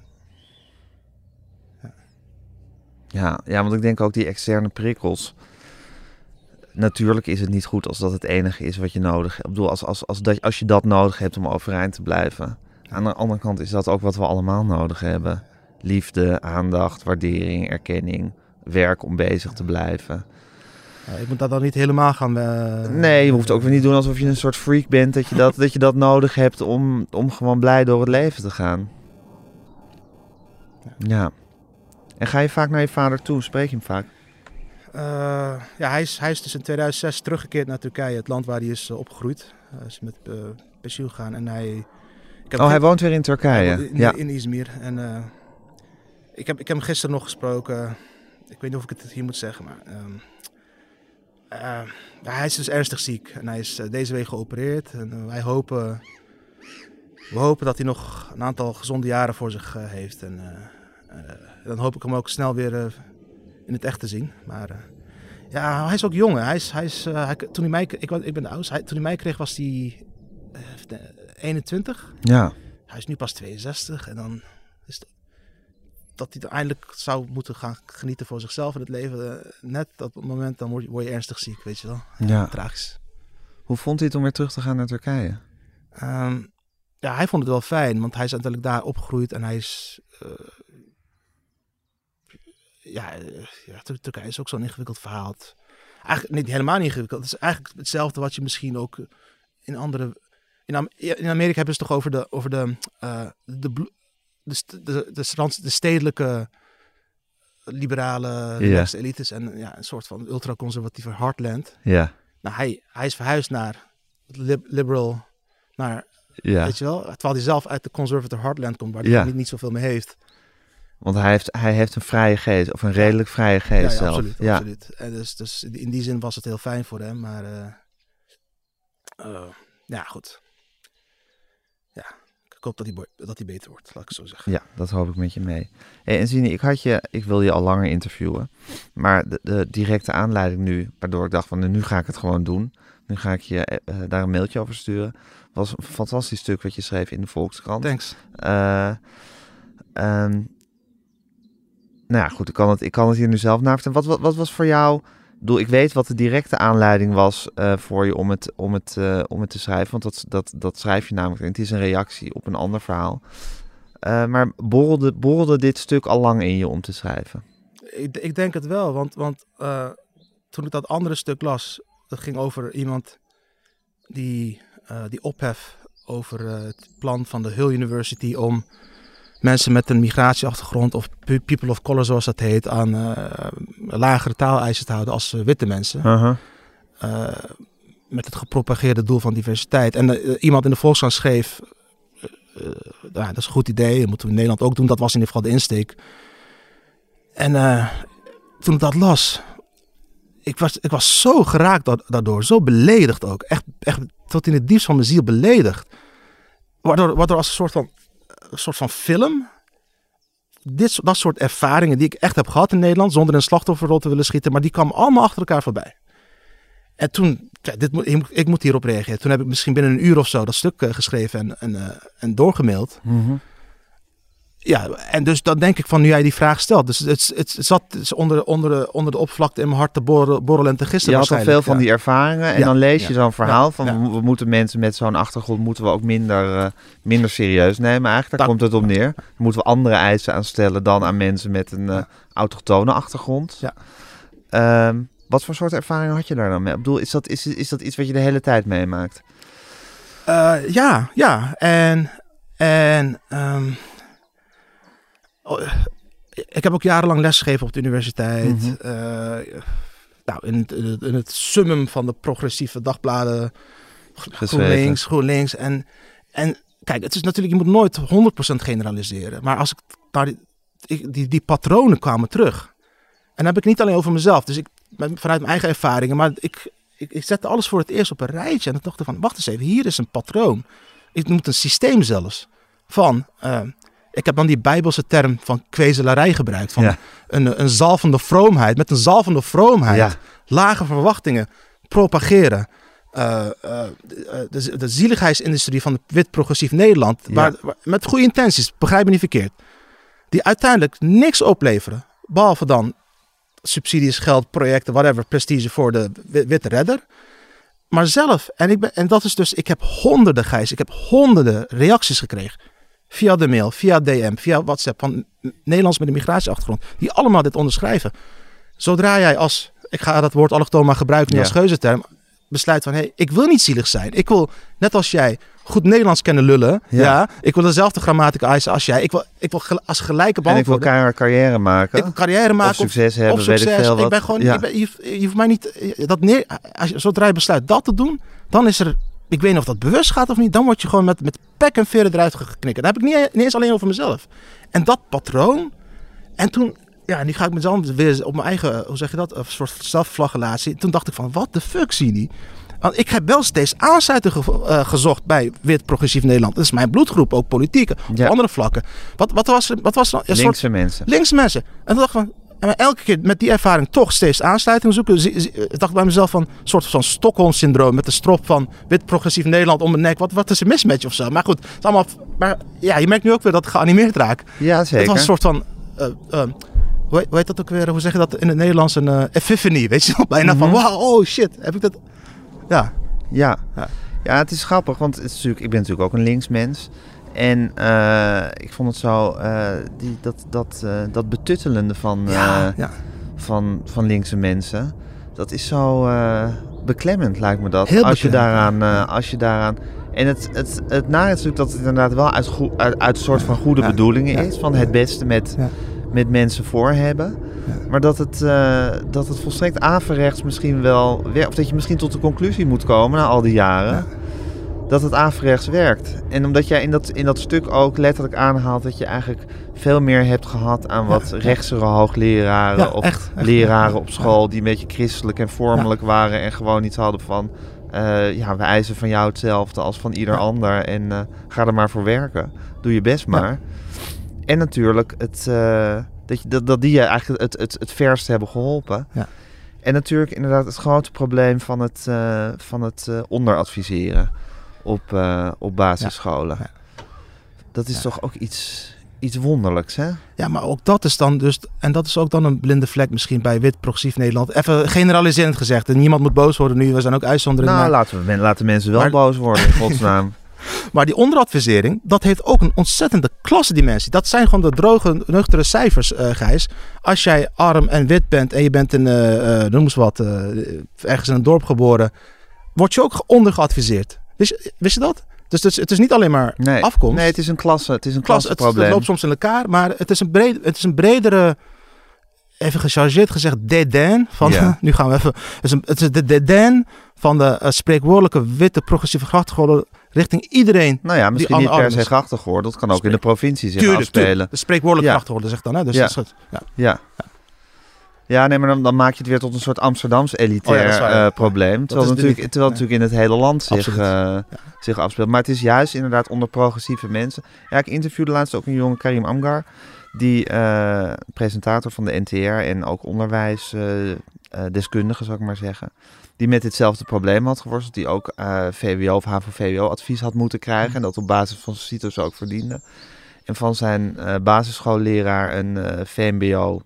Ja, ja, want ik denk ook die externe prikkels. Natuurlijk is het niet goed als dat het enige is wat je nodig hebt. Ik bedoel, als, als, als, dat, als je dat nodig hebt om overeind te blijven. Aan de andere kant is dat ook wat we allemaal nodig hebben. Liefde, aandacht, waardering, erkenning, werk om bezig te blijven. Ja, ik moet dat dan niet helemaal gaan... eh, Nee, je hoeft ook weer niet doen alsof je een soort freak bent. Dat je dat, dat, je dat nodig hebt om, om gewoon blij door het leven te gaan. Ja. En ga je vaak naar je vader toe? Spreek je hem vaak? Eh, ja, hij is, hij is dus in 2006 teruggekeerd naar Turkije, het land waar hij is eh, opgegroeid. Hij is met eh, pensioen gegaan en hij... Ik heb Oh, hij woont weer in Turkije. In, Ja. in Izmir. En ik, heb, ik heb hem gisteren nog gesproken. Ik weet niet of ik het hier moet zeggen, maar... ja, hij is dus ernstig ziek en hij is deze week geopereerd. En wij hopen, we hopen dat hij nog een aantal gezonde jaren voor zich heeft. En dan hoop ik hem ook snel weer eh, in het echt te zien. Maar eh, ja, hij is ook jong. hè. Hij is, hij is, eh, hij, toen hij mij, ik, ik ben de oudste. Hij, toen hij mij kreeg was hij eh, 21. Ja. Hij is nu pas 62 en dan is het, dat hij er eindelijk zou moeten gaan genieten voor zichzelf in het leven. eh, net op het moment dan word je, word je ernstig ziek, weet je wel. Ja. Tragisch. Hoe vond hij het om weer terug te gaan naar Turkije? Ehm, ja, hij vond het wel fijn, want hij is uiteindelijk daar opgegroeid en hij is... eh, ja, ja, Tur- Turkije is ook zo'n ingewikkeld verhaal. Eigenlijk niet helemaal niet ingewikkeld. Het is eigenlijk hetzelfde wat je misschien ook in andere... In, Am- in Amerika hebben ze het toch over de, over de, eh, de, de, de, de, de stedelijke liberale relaxed elites en ja, een soort van ultraconservatieve heartland. Ja. Nou, hij, hij is verhuisd naar lib- liberal, naar Ja. Weet je wel? Terwijl hij zelf uit de conservative heartland komt, waar hij Ja. niet, niet zoveel mee heeft. Want hij heeft, hij heeft een vrije geest, of een redelijk vrije geest ja, ja, zelf. absoluut. ja. absoluut. En dus, dus in die zin was het heel fijn voor hem. Maar eh, eh, ja, goed. Ja, ik hoop dat hij, dat hij beter wordt, laat ik het zo zeggen. Ja, dat hoop ik met je mee. Hey, en Zine, ik had je, ik wil je al langer interviewen. Maar de, de directe aanleiding nu, waardoor ik dacht van nu ga ik het gewoon doen. Nu ga ik je eh, eh, daar een mailtje over sturen. Was een fantastisch stuk wat je schreef in de Volkskrant. Thanks. Eh, ehm, nou ja, goed, ik kan, het, ik kan het hier nu zelf naar vertellen. Wat, wat, wat was voor jou... Ik bedoel, ik weet wat de directe aanleiding was eh, voor je om het, om het, eh, om het te schrijven. Want dat, dat, dat schrijf je namelijk. Het is een reactie op een ander verhaal. Eh, maar borrelde, borrelde dit stuk al lang in je om te schrijven? Ik, ik denk het wel, want, want toen ik dat andere stuk las, dat ging over iemand die, die ophef over het plan van de Hull University om mensen met een migratieachtergrond of pe- people of color zoals dat heet aan eh, lagere taaleisen te houden als eh, witte mensen. Uh-huh. Eh, met het gepropageerde doel van diversiteit. En iemand in de Volkskrant schreef, ja, dat is een goed idee, dat moeten we in Nederland ook doen. Dat was in ieder geval de insteek. En toen ik dat las, ik was, ik was zo geraakt da- daardoor, zo beledigd ook. Echt, echt tot in het diepst van mijn ziel beledigd. Waardoor, waardoor als een soort van, een soort van film, dit, dat soort ervaringen die ik echt heb gehad in Nederland, zonder een slachtofferrol te willen schieten, maar die kwamen allemaal achter elkaar voorbij. En toen, ja, dit moet, ik, moet- hierop reageren. Toen heb ik misschien binnen een uur of zo dat stuk eh, geschreven en, en, eh, en doorgemaild. Mhm. Ja, en dus dan denk ik van nu jij die vraag stelt. Dus het, het, het zat is onder, onder, de, onder de oppervlakte in mijn hart te borrelen, borrelen en te gisteren Je had al veel van ja. die ervaringen en Ja, dan lees je zo'n verhaal van we moeten mensen met zo'n achtergrond moeten we ook minder, eh, minder serieus nemen eigenlijk. Daar Dat- komt het op neer. Dan moeten we andere eisen aan stellen dan aan mensen met een eh, autochtone achtergrond. Ja. Ehm, wat voor soort ervaringen had je daar dan mee? Ik bedoel, is dat, is, is dat iets wat je de hele tijd meemaakt? Eh, ja, ja. En, en ehm, ik heb ook jarenlang lesgegeven op de universiteit. Mhm. Eh, nou, in het, in, het, in het summum van de progressieve dagbladen. GroenLinks, GroenLinks. En, en kijk, het is natuurlijk, je moet nooit 100% generaliseren. Maar als ik naar die, die, die patronen kwamen terug. En dan heb ik niet alleen over mezelf. Dus ik, vanuit mijn eigen ervaringen. Maar ik, ik, ik zette alles voor het eerst op een rijtje. En dan dacht ik van, wacht eens even, hier is een patroon. Ik noem het een systeem zelfs. Van, eh, ik heb dan die bijbelse term van kwezelarij gebruikt. Van Ja. een, een zalvende vroomheid. Met een zalvende vroomheid. Ja. Lage verwachtingen. Propageren. eh, eh, de, de zieligheidsindustrie van het wit progressief Nederland, Ja. waar, waar- met goede intenties, begrijp me niet verkeerd, die uiteindelijk niks opleveren, behalve dan subsidies, geld, projecten, whatever, prestige voor de wi- witte redder. Maar zelf, en, ik ben, en dat is dus, ik heb honderden, Gijs, ik heb honderden reacties gekregen. Via de mail, via DM, via WhatsApp van Nederlands met een migratieachtergrond. Die allemaal dit onderschrijven. Zodra jij als, ik ga dat woord allochtoon maar gebruiken nu Ja. als geuzenterm. Besluit van, hé, hey, ik wil niet zielig zijn. Ik wil, net als jij, goed Nederlands kennen lullen. Ja. Ja. Ik wil dezelfde grammatica eisen als jij. Ik wil, ik wil als gelijke En behandeld ik wil worden. carrière maken. Ik wil carrière maken. of succes hebben, of weet ik succes. veel wat. Ik ben gewoon, Ja. ik ben, je, je hoeft mij niet, dat neer, als je, zodra je besluit dat te doen, dan is er, ik weet niet of dat bewust gaat of niet, dan word je gewoon met, met pek en veren eruit geknikken. Dan heb ik niet, niet eens alleen over mezelf. En dat patroon, en toen, ja, nu ga ik mezelf weer op mijn eigen, hoe zeg je dat, een soort zelfflagellatie. Toen dacht ik van, wat de fuck, zie je niet? Want ik heb wel steeds aansluiting ge- eh, gezocht bij wit progressief Nederland. Dat is mijn bloedgroep, ook politiek, op Ja. andere vlakken. Wat, wat was er, wat was er een soort Linkse mensen. linkse mensen. En toen dacht ik van, en elke keer met die ervaring toch steeds aansluiting zoeken. zie- Ik dacht bij mezelf van een soort van Stockholm-syndroom met de strop van wit progressief Nederland om mijn nek. Wat, wat is een mismatch of zo? Maar goed, het is allemaal. Maar ja, je merkt nu ook weer dat ik geanimeerd raak. Ja, Het zeker. was een soort van. eh, eh, hoe, heet- hoe heet dat ook weer? Hoe zeg je dat in het Nederlands? Een eh, epiphany, weet je wel? (laughs) Bijna van, Mhm. wow, oh shit, heb ik dat... Ja, Ja. Ja. ja, het is grappig, want het is natuurlijk, ik ben natuurlijk ook een linksmens. En eh, ik vond het zo, eh, die, dat, dat, eh, dat betuttelende van, ja, ja. van, van linkse mensen, dat is zo beklemmend, lijkt me dat. Heel als, je daaraan, als je daaraan... En het, het, het nare is natuurlijk dat het inderdaad wel uit, goe- uit, uit een soort van goede Ja. bedoelingen is. Van het beste met, met mensen voor hebben. Maar dat het, dat het volstrekt averechts misschien wel... Of dat je misschien tot de conclusie moet komen na al die jaren... Dat het averechts werkt. En omdat jij in dat, in dat stuk ook letterlijk aanhaalt... dat je eigenlijk veel meer hebt gehad aan wat Ja. rechtsere hoogleraren... Ja, of echt, echt. leraren op school... die een beetje christelijk en vormelijk waren... en gewoon iets hadden van... eh, ja, we eisen van jou hetzelfde als van ieder ander... en eh, ga er maar voor werken. Doe je best maar. En natuurlijk het, eh, dat, je, dat, dat die je eigenlijk het, het, het verst hebben geholpen. Ja. En natuurlijk inderdaad het grote probleem van het, van het onderadviseren op, eh, op basisscholen. Ja. Dat is toch ook iets, iets wonderlijks, hè? Ja, maar ook dat is dan dus, en dat is ook dan een blinde vlek misschien bij wit progressief Nederland. Even generaliserend gezegd, en niemand moet boos worden nu, we zijn ook uitzonderingen. Nou, maar, laten, we, men- laten mensen wel Maar- boos worden, in godsnaam. (laughs) maar die onderadvisering, dat heeft ook een ontzettende klassendimensie. Dat zijn gewoon de droge, nuchtere cijfers, eh Gijs. Als jij arm en wit bent en je bent in, eh, noem eens wat, ergens in een dorp geboren, word je ook ondergeadviseerd. Wist je, wist je dat? Dus het is, het is niet alleen maar Nee, afkomst. nee het is een klasse, het is een klas, het, het loopt soms in elkaar, maar het is een, breed, het is een bredere, even gechargeerd gezegd, dédain van, Ja. (laughs) nu gaan we even, het is, een, het is de dédain van de eh, spreekwoordelijke witte progressieve grachtgordel richting iedereen. Nou ja, misschien Anne niet per se grachtig hoor. Dat kan ook in de provincie zich Tuurlijk, afspelen. tuurlijk. De spreekwoordelijke Ja. zegt dan, hè? Dus Ja. dat is goed. Ja. Ja. Ja, nee, maar dan, dan maak je het weer tot een soort Amsterdams elitair Oh ja, eh, probleem. Terwijl, het natuurlijk, terwijl het natuurlijk in het hele land zich, eh, zich afspeelt. Maar het is juist inderdaad onder progressieve mensen. Ja, ik interviewde laatst ook een jonge Karim Amgar. Die eh, presentator van de NTR en ook onderwijsdeskundige, zou ik maar zeggen. Die met ditzelfde probleem had geworsteld. Die ook VWO of HAVO-VWO advies had moeten krijgen. En dat op basis van zijn CITO's ook verdiende. En van zijn basisschoolleraar een VMBO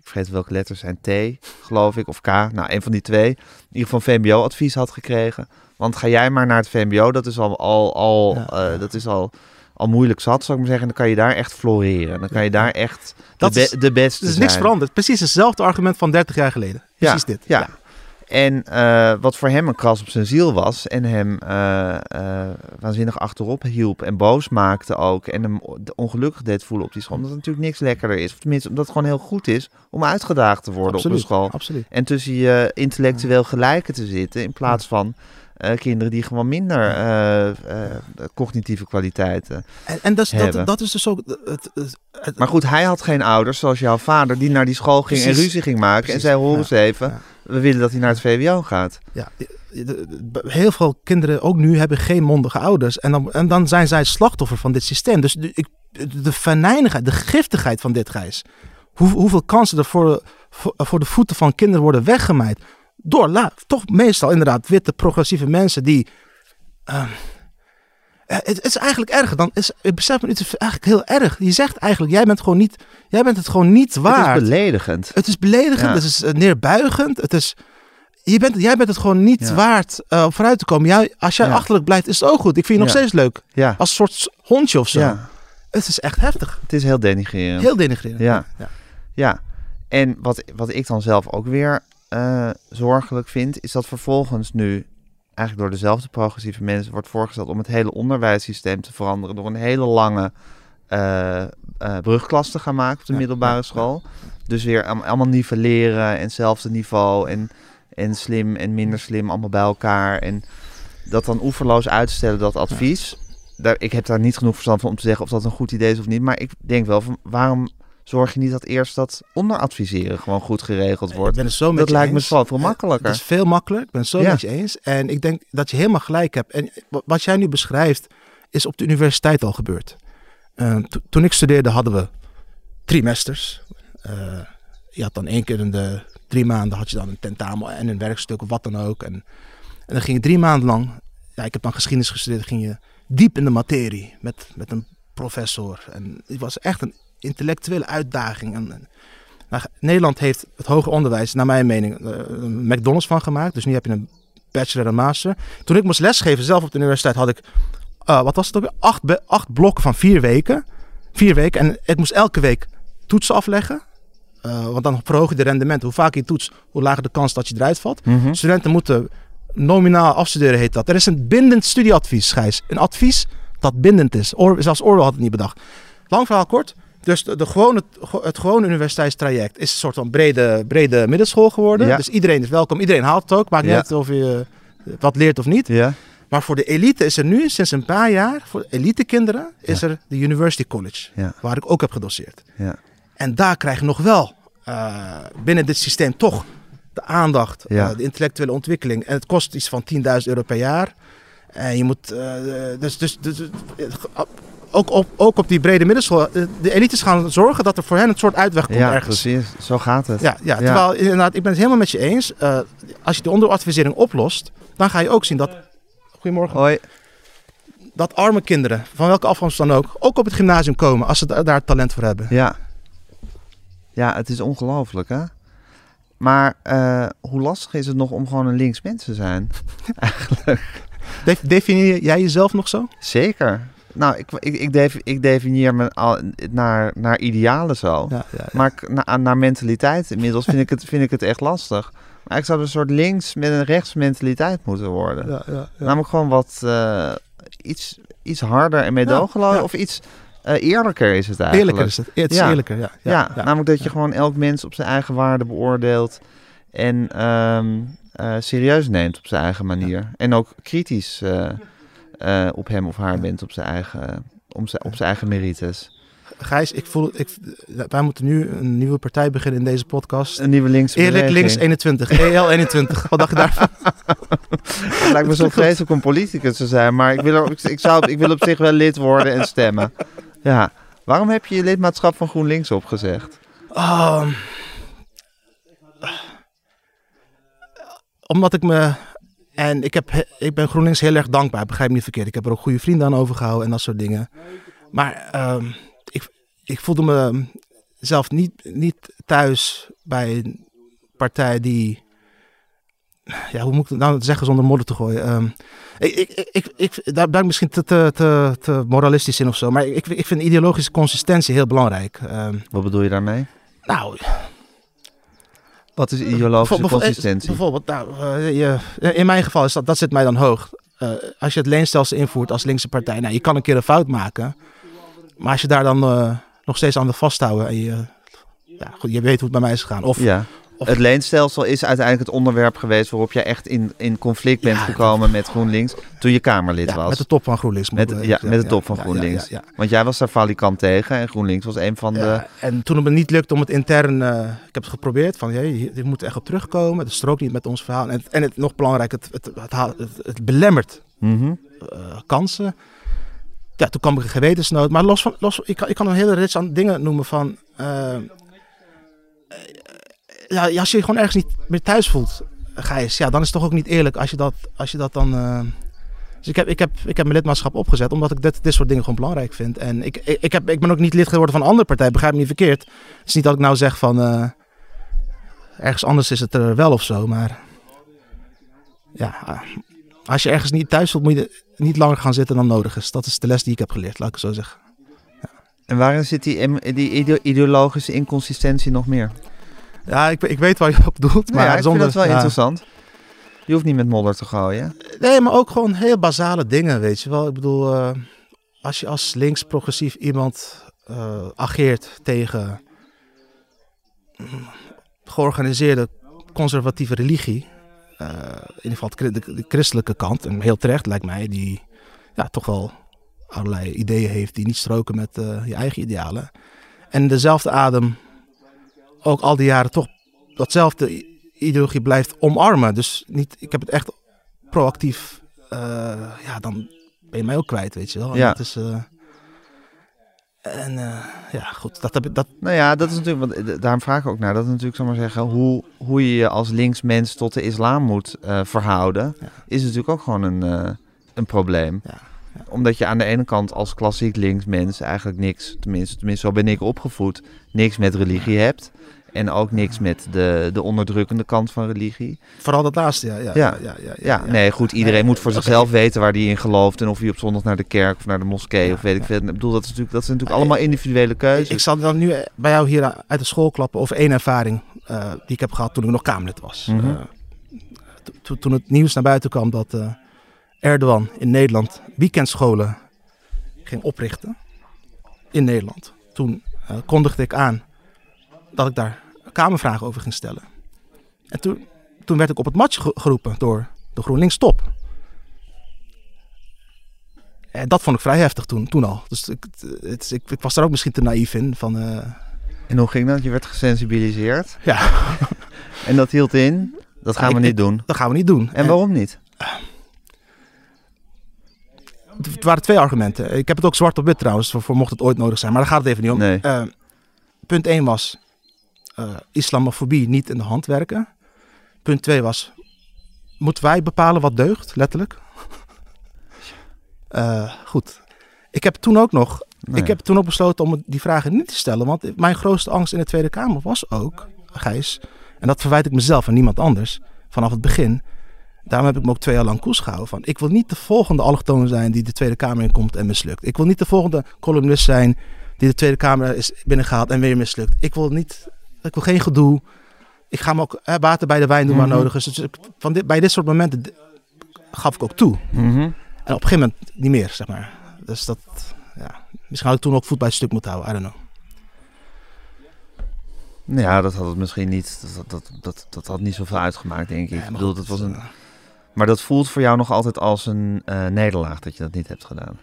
ik vergeet welke letters zijn, T, geloof ik, of K. Nou, een van die twee. In ieder geval VMBO-advies had gekregen. Want ga jij maar naar het VMBO, dat is al, al, al, Ja. eh, dat is al, al moeilijk zat, zou ik maar zeggen. Dan kan je daar echt floreren. Dan kan je daar echt Dat de, is- be- de beste Er is niks zijn. veranderd. Precies hetzelfde argument van 30 jaar geleden. Precies dit. Ja. En eh, wat voor hem een kras op zijn ziel was en hem eh, eh, waanzinnig achterop hielp en boos maakte ook en hem ongelukkig deed voelen op die school, omdat het natuurlijk niks lekkerder is. Of tenminste, omdat het gewoon heel goed is om uitgedaagd te worden absoluut. op een school. Absoluut. En tussen je intellectueel gelijken te zitten in plaats van kinderen die gewoon minder cognitieve kwaliteiten. En, en dat, Hebben. dat, dat is dus ook... Het, het, het- Maar goed, hij had geen ouders zoals jouw vader die naar die school ging en ruzie ging maken Precies. en zei hoor Ja. eens even, Ja. We willen dat hij naar het VWO gaat. Ja, heel veel kinderen, ook nu, hebben geen mondige ouders. En dan, en dan zijn zij slachtoffer van dit systeem. Dus de, de venijnigheid, de giftigheid van dit, Gijs. Hoe, hoeveel kansen er voor, voor, de voeten van kinderen worden weggemaaid. door toch meestal inderdaad witte progressieve mensen die. eh, het, het is eigenlijk erger dan. Is, ik besef me, het is eigenlijk heel erg. Je zegt eigenlijk, jij bent gewoon niet. Jij bent het gewoon niet Het waard. is beledigend. Het is beledigend, Ja. het is eh, neerbuigend. Het is, je bent, jij bent het gewoon niet Ja. waard eh, om vooruit te komen. Jij, als jij Ja. achterlijk blijft, is het ook goed. Ik vind je nog steeds leuk. Ja, Als een soort hondje of zo. ja. Het is echt heftig. het is heel denigrerend. Heel denigrerend. Ja. ja. Ja, en wat, wat ik dan zelf ook weer eh, zorgelijk vind, is dat vervolgens nu eigenlijk door dezelfde progressieve mensen wordt voorgesteld om het hele onderwijssysteem te veranderen door een hele lange eh, brugklas te gaan maken op de Ja, middelbare ja, school. Dus weer allemaal nivelleren en hetzelfde niveau en, en slim en minder slim allemaal bij elkaar. En dat dan oeverloos uitstellen, dat advies. Daar, ik heb daar niet genoeg verstand van om te zeggen of dat een goed idee is of niet. Maar ik denk wel van waarom zorg je niet dat eerst dat onderadviseren gewoon goed geregeld Ik wordt? ben zo Dat lijkt me zoveel Eh, makkelijker. Het is veel makkelijker. Ik ben het zo Ja. met je eens. En ik denk dat je helemaal gelijk hebt. En wa- wat jij nu beschrijft, is op de universiteit al gebeurd. Eh, to- toen ik studeerde hadden we trimesters. Eh, je had dan één keer in de drie maanden had je dan een tentamen en een werkstuk of wat dan ook. En, en dan ging je drie maanden lang, ja, ik heb dan geschiedenis gestudeerd, ging je diep in de materie met, met een professor. En het was echt een intellectuele uitdaging. En, nou, Nederland heeft het hoger onderwijs, naar mijn mening, eh, een McDonald's van gemaakt. Dus nu heb je een bachelor en master. Toen ik moest lesgeven zelf op de universiteit had ik, eh, wat was het ook weer? Acht, blokken van vier weken. Vier weken. En ik moest elke week toetsen afleggen. Eh, want dan verhoog je de rendementen. Hoe vaker je toetst, hoe lager de kans dat je eruit valt. Mhm. Studenten moeten nominaal afstuderen, heet dat. Er is een bindend studieadvies, Gijs. Een advies dat bindend is. Or, zelfs Orwell had het niet bedacht. Lang verhaal kort. Dus de, de gewone, het gewone universiteitstraject is een soort van brede, brede middelschool geworden. Ja. Dus iedereen is welkom. Iedereen haalt het ook. Maakt niet uit of je wat leert of niet. Ja, Maar voor de elite is er nu, sinds een paar jaar, voor elite kinderen, is er de University College. Ja. Waar ik ook heb gedoseerd. ja, En daar krijg je nog wel eh, binnen dit systeem toch de aandacht, eh, de intellectuele ontwikkeling. En het kost iets van 10.000 euro per jaar. En je moet, eh, dus, dus, dus ook, op, ook op die brede middelschool, eh, de elites gaan zorgen dat er voor hen een soort uitweg komt ja ergens. precies. Zo gaat het. Ja, ja, terwijl inderdaad, ik ben het helemaal met je eens. Eh, als je de onderadvisering oplost, dan ga je ook zien dat. Goedemorgen Hoi. dat arme kinderen, van welke afkomst dan ook, ook op het gymnasium komen als ze da- daar talent voor hebben. Ja. Ja, het is ongelooflijk, hè? Maar eh, hoe lastig is het nog om gewoon een links mens te zijn? (laughs) Def- definieer jij jezelf nog zo? Zeker. Nou, ik, ik, ik, defi- ik definieer me al naar, naar idealen zo. Ja, ja, Maar na- naar mentaliteit inmiddels vind ik, het, vind ik het echt lastig. Maar ik zou een soort links met een rechts mentaliteit moeten worden. Namelijk gewoon wat eh, iets, iets harder en meedogenloos. Of iets eh, eerlijker is het eigenlijk. Eerlijker is het. Het is eerlijker, ja. Ja, namelijk dat je gewoon elk mens op zijn eigen waarde beoordeelt. En ehm, eh, serieus neemt op zijn eigen manier. En ook kritisch eh, op hem of haar bent op zijn eigen, om zijn, op zijn eigen merites. Gijs, ik voel, ik, wij moeten nu een nieuwe partij beginnen in deze podcast. Een nieuwe linkse Eerlijk links 21, EL 21. Wat dacht je daarvan? (laughs) Het lijkt me zo vreselijk om politicus te zijn, maar ik wil, ik, ik zou, ik wil op zich wel lid worden en stemmen. Ja. Waarom heb je je lidmaatschap van GroenLinks opgezegd? Ehm, omdat ik me. En ik, heb, he- ik ben GroenLinks heel erg dankbaar, begrijp me niet verkeerd. Ik heb er ook goede vrienden aan overgehouden en dat soort dingen. Maar ehm, ik, ik voelde me zelf niet, niet thuis bij een partij die. Ja, hoe moet ik het nou zeggen zonder modder te gooien? Ehm, ik, ik, ik, ik, ik- daar ben ik misschien te, te, te, te moralistisch in of zo. Maar ik, ik vind ideologische consistentie heel belangrijk. Ehm, Wat bedoel je daarmee? nou, Wat is ideologische Bijvoorbeeld- consistentie? Bijvoorbeeld, nou, eh, je, in mijn geval is dat, dat zit mij dan hoog. Eh, als je het leenstelsel invoert als linkse partij, nou, je kan een keer een fout maken. Maar als je daar dan eh, nog steeds aan wil vasthouden en je, ja, goed, je weet hoe het bij mij is gegaan. Of, Ja. Of- Het leenstelsel is uiteindelijk het onderwerp geweest waarop je echt in, in conflict bent Ja, gekomen met GroenLinks toen je Kamerlid ja, was. met de top van GroenLinks. Met, ja, met de top van GroenLinks. Want jij was daar valikant tegen en GroenLinks was een van de... En toen het me niet lukte om het intern, eh, ik heb het geprobeerd van, hey, dit moet echt op terugkomen. Het strookt niet met ons verhaal. En, het- en het nog belangrijk, het, het, het, haal- het, het belemmert Mhm. eh, kansen. Ja, toen kwam ik een gewetensnood. Maar los van, los, ik, kan, ik kan een hele rits aan dingen noemen van... eh, ja, als je je gewoon ergens niet meer thuis voelt... Gijs, ja, dan is het toch ook niet eerlijk als je dat, als je dat dan... eh, Dus ik heb, ik, heb, ik heb mijn lidmaatschap opgezet omdat ik dit, dit soort dingen gewoon belangrijk vind. En ik, ik, heb, ik ben ook niet lid geworden van een andere partij, begrijp me niet verkeerd. Het is niet dat ik nou zeg van... eh, ergens anders is het er wel of zo, maar... Ja, eh, als je ergens niet thuis voelt, moet je niet langer gaan zitten dan nodig is. Dat is de les die ik heb geleerd, laat ik zo zeggen. En waarin zit die, die ide- ideologische inconsistentie nog meer? Ja, ik, ik weet waar je op doelt, Maar ja, ik zonder... vind dat wel interessant. Je hoeft niet met modder te gooien. Nee, maar ook gewoon heel basale dingen, weet je wel. Ik bedoel, eh, als je als links-progressief iemand eh, ageert tegen mm, georganiseerde conservatieve religie, eh, in ieder geval de, chri- de, de christelijke kant, en heel terecht lijkt mij, die ja, toch wel allerlei ideeën heeft die niet stroken met je eigen idealen. En dezelfde adem ook al die jaren toch datzelfde ideologie blijft omarmen. Dus niet, ik heb het echt proactief, eh, ja, dan ben je mij ook kwijt, weet je wel. En Ja. Dat is, eh, en eh, ja, goed, dat heb ik, dat, Nou ja, dat is natuurlijk, want daarom vraag ik ook naar. Dat is natuurlijk, zal ik maar zeggen, hoe, hoe je je als linksmens tot de islam moet verhouden, Ja. is natuurlijk ook gewoon een, een probleem. Ja, ja. Omdat je aan de ene kant als klassiek linksmens eigenlijk niks, tenminste, tenminste zo ben ik opgevoed, niks met religie hebt. En ook niks met de, de onderdrukkende kant van religie. vooral dat laatste, ja. Ja, Ja. ja, ja, nee, goed. Iedereen Nee, moet voor zichzelf weten waar hij in gelooft. En of hij op zondag naar de kerk of naar de moskee of weet ik veel. Ik bedoel, dat, is natuurlijk, dat zijn natuurlijk allemaal individuele keuzes. Ik zal dan nu bij jou hier uit de school klappen over één ervaring eh, die ik heb gehad toen ik nog Kamerlid was. Eh, to- to- toen het nieuws naar buiten kwam dat eh, Erdogan in Nederland weekendscholen ging oprichten. In Nederland. Toen eh, kondigde ik aan dat ik daar kamervragen over ging stellen. En toen, toen werd ik op het matje ge- geroepen door de GroenLinks top. En dat vond ik vrij heftig toen, toen al. Dus ik, het, ik, ik was daar ook misschien te naïef in. Van, eh, En hoe ging dat? Je werd gesensibiliseerd. ja, (laughs) En dat hield in, dat gaan we niet doen. dat gaan we niet doen. En waarom niet? Het waren twee argumenten. Ik heb het ook zwart op wit trouwens, voor, voor mocht het ooit nodig zijn. Maar daar gaat het even niet om. Nee. Eh, punt 1 was eh, islamofobie niet in de hand werken. Punt 2 was, moeten wij bepalen wat deugt, letterlijk? (laughs) Eh, goed. Ik heb toen ook nog, Nou ik heb toen ook besloten om die vragen niet te stellen. Want mijn grootste angst in de Tweede Kamer was ook, Gijs, en dat verwijt ik mezelf en niemand anders, vanaf het begin. Daarom heb ik me ook twee jaar lang koers gehouden van. Ik wil niet de volgende allochtoon zijn die de Tweede Kamer inkomt en mislukt. Ik wil niet de volgende columnist zijn die de Tweede Kamer is binnengehaald en weer mislukt. Ik wil niet, ik wil geen gedoe. Ik ga me ook hè, water bij de wijn doen Mhm. waar nodig is. Dus ik- van dit, bij dit soort momenten gaf ik ook toe. Mhm. En op een gegeven moment niet meer, zeg maar. Dus dat, ja. Misschien had ik toen ook voet bij het stuk moeten houden. I don't know. Nou Ja, dat had het misschien niet. Dat, dat, dat, dat had niet zoveel uitgemaakt, denk ik. Ja, ik bedoel, dat was een, eh, maar dat voelt voor jou nog altijd als een eh, nederlaag dat je dat niet hebt gedaan.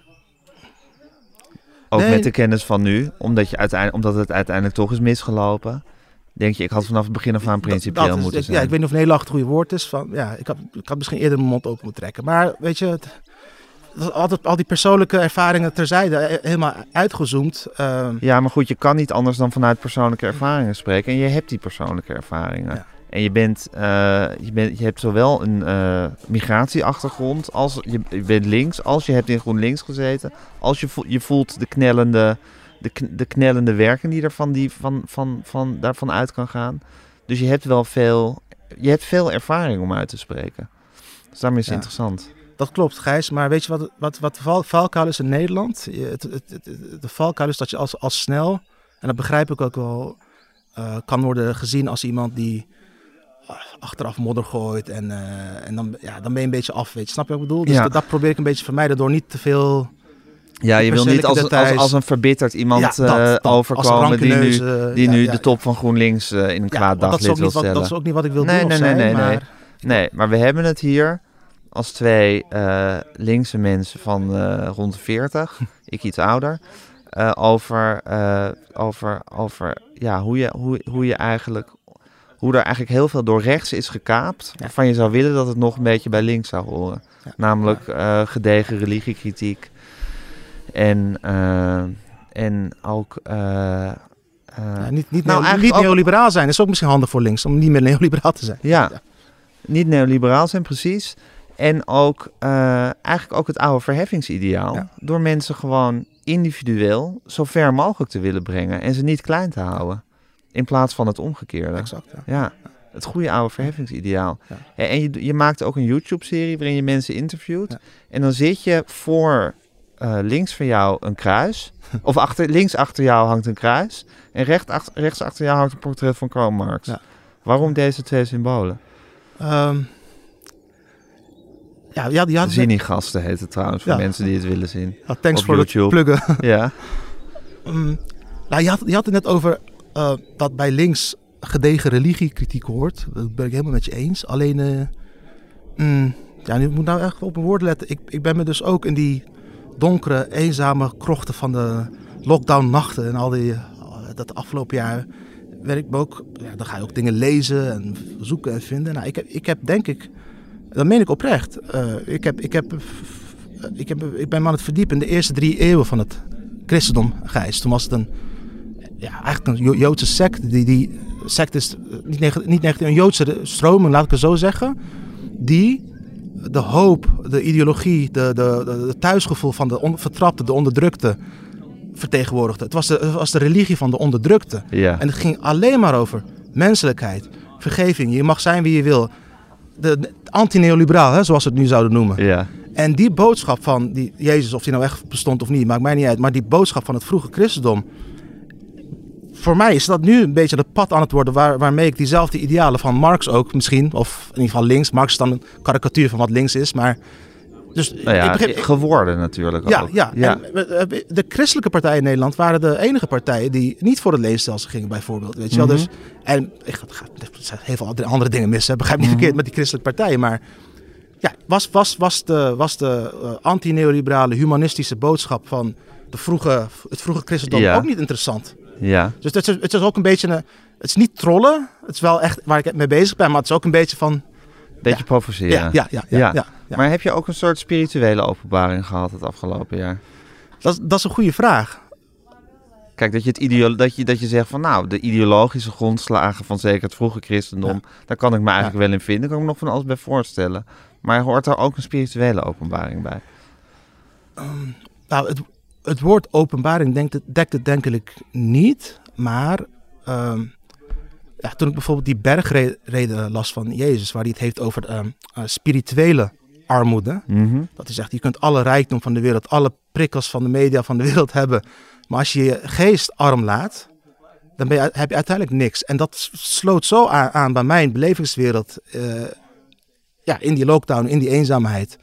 Ook Nee. met de kennis van nu, omdat, je uiteindelijk, omdat het uiteindelijk toch is misgelopen. Denk je, ik had vanaf het begin af aan principieel is- moeten ik- zijn. Ja, ik weet niet of nederlaag het goede woord is. Van, ja, ik, had, ik had misschien eerder mijn mond open moeten trekken. Maar weet je, het, altijd, al die persoonlijke ervaringen terzijde, eh, helemaal uitgezoomd. ehm, Ja, maar goed, je kan niet anders dan vanuit persoonlijke ervaringen spreken. En je hebt die persoonlijke ervaringen. Ja. En je, bent, eh, je, bent, je hebt zowel een eh, migratieachtergrond, als je, je bent links, als je hebt in GroenLinks gezeten, als je, vo- je voelt de knellende, de, de knellende werking die, er van die van, van, van, daarvan uit kan gaan. Dus je hebt wel veel, je hebt veel ervaring om uit te spreken. Dus daarom is het Ja. interessant. Dat klopt, Gijs. Maar weet je wat, wat, wat de val, valkuil is in Nederland? Het, het, de valkuil is dat je als, als snel, en dat begrijp ik ook wel, eh, kan worden gezien als iemand die ah, achteraf modder gooit. En, eh, en dan, ja, dan ben je een beetje af, weet je. Snap je wat ik bedoel? Dus Ja. dat, dat probeer ik een beetje te vermijden door niet te veel... Ja, je wil niet als, als, een verbitterd iemand Ja, dat, eh, dat. Overkomen die nu, die nu de top van GroenLinks eh, in een kwaad daglicht wil stellen. Dat is ook niet wat ik wil Nee, doen of nee, nee, zijn, nee, nee. maar... Nee, maar we hebben het hier als twee eh, linkse mensen van rond de 40, (laughs) ik iets ouder, over, over, over ja, hoe, je, hoe, hoe je eigenlijk, hoe er eigenlijk heel veel door rechts is gekaapt, waarvan je zou willen dat het nog een beetje bij links zou horen. Ja. Namelijk gedegen religiekritiek en, eh, en ook... eh, eh, Ja, niet niet, Nou, neo- niet ook- neoliberaal zijn is ook misschien handig voor links, om niet meer neoliberaal te zijn. Ja. niet neoliberaal zijn, precies. En ook eigenlijk ook het oude verheffingsideaal. Ja. Door mensen gewoon individueel zo ver mogelijk te willen brengen en ze niet klein te houden. In plaats van het omgekeerde. Exact, ja. Het goede oude verheffingsideaal. Ja. En en je, je maakt ook een YouTube-serie waarin je mensen interviewt. Ja. En dan zit je voor eh, links van jou een kruis. of achter, links achter jou hangt een kruis. En recht rechts achter jou hangt een portret van Karl Marx. Ja. Waarom deze twee symbolen? Ehm, ja, ja, die had, Zini-gasten heet het trouwens, voor Ja. mensen die het willen zien. ja, thanks voor het pluggen. (laughs) Ja, Mm, nou, je, had, je had het net over eh, dat bij links gedegen religiekritiek hoort. Dat ben ik helemaal met je eens. Alleen, eh, mm, ja, nu moet nou echt op mijn woorden letten. Ik, ik ben me dus ook in die donkere, eenzame krochten van de lockdown-nachten en al die, eh, dat afgelopen jaar werd ik ook, ja, dan ga je ook dingen lezen en zoeken en vinden. Nou, ik heb, ik heb denk ik, dat meen ik oprecht, eh, ik, heb, ik, heb, ik, heb, ik ben me aan het verdiepen in de eerste drie eeuwen van het christendom. Toen was het een, ja, eigenlijk een Jo- Joodse sect. Die, die sect is eh, niet, neg- niet een Joodse stroming, laat ik het zo zeggen. Die de hoop, de ideologie, de, de, de, de thuisgevoel van de on, vertrapte, de onderdrukte vertegenwoordigde. Het was, de, het was de religie van de onderdrukte. ja. En het ging alleen maar over menselijkheid, vergeving. Je mag zijn wie je wil. De, de anti-neoliberaal, zoals ze het nu zouden noemen. ja. En die boodschap van die Jezus, of die nou echt bestond of niet, maakt mij niet uit. Maar die boodschap van het vroege christendom. Voor mij is dat nu een beetje het pad aan het worden waar, waarmee ik diezelfde idealen van Marx ook misschien, of in ieder geval links. Marx is dan een karikatuur van wat links is, maar... Dus Nou ja, ik begreep, geworden natuurlijk ja, ook. ja. En eh, de christelijke partijen in Nederland waren de enige partijen die niet voor het leenstelsel gingen, bijvoorbeeld. Weet je wel? Mhm. Dus, en ik ga, er heel veel andere- dingen mis, hè. begrijp me Mhm. niet verkeerd met die christelijke partijen. Maar ja, was, was, was de, was de eh, anti-neoliberale humanistische boodschap van de vroege, het vroege christendom Ja. ook niet interessant? Ja. Dus het is, het is ook een beetje een. Het is niet trollen, het is wel echt waar ik mee bezig ben, maar het is ook een beetje van. Beetje Ja. provoceren. Ja, ja, ja. ja. Maar heb je ook een soort spirituele openbaring gehad het afgelopen jaar? Dat, is- dat is een goede vraag. Kijk, dat je, het dat, je, dat je zegt van nou, de ideologische grondslagen van zeker het vroege christendom, daar kan ik me eigenlijk wel in vinden. Daar kan ik me nog van alles bij voorstellen. Maar hoort daar ook een spirituele openbaring bij? Nou, het, het woord openbaring denkt het, dekt het denk ik niet. Maar ehm, ja, toen ik bijvoorbeeld die bergreden las van Jezus, waar hij het heeft over ehm, eh, spirituele armoede. Mhm. Dat hij zegt, je kunt alle rijkdom van de wereld, alle prikkels van de media van de wereld hebben. Maar als je je geest arm laat, dan ben je, heb je uiteindelijk niks. En dat sloot zo aan, aan bij mijn belevingswereld. eh, ja, in die lockdown, in die eenzaamheid.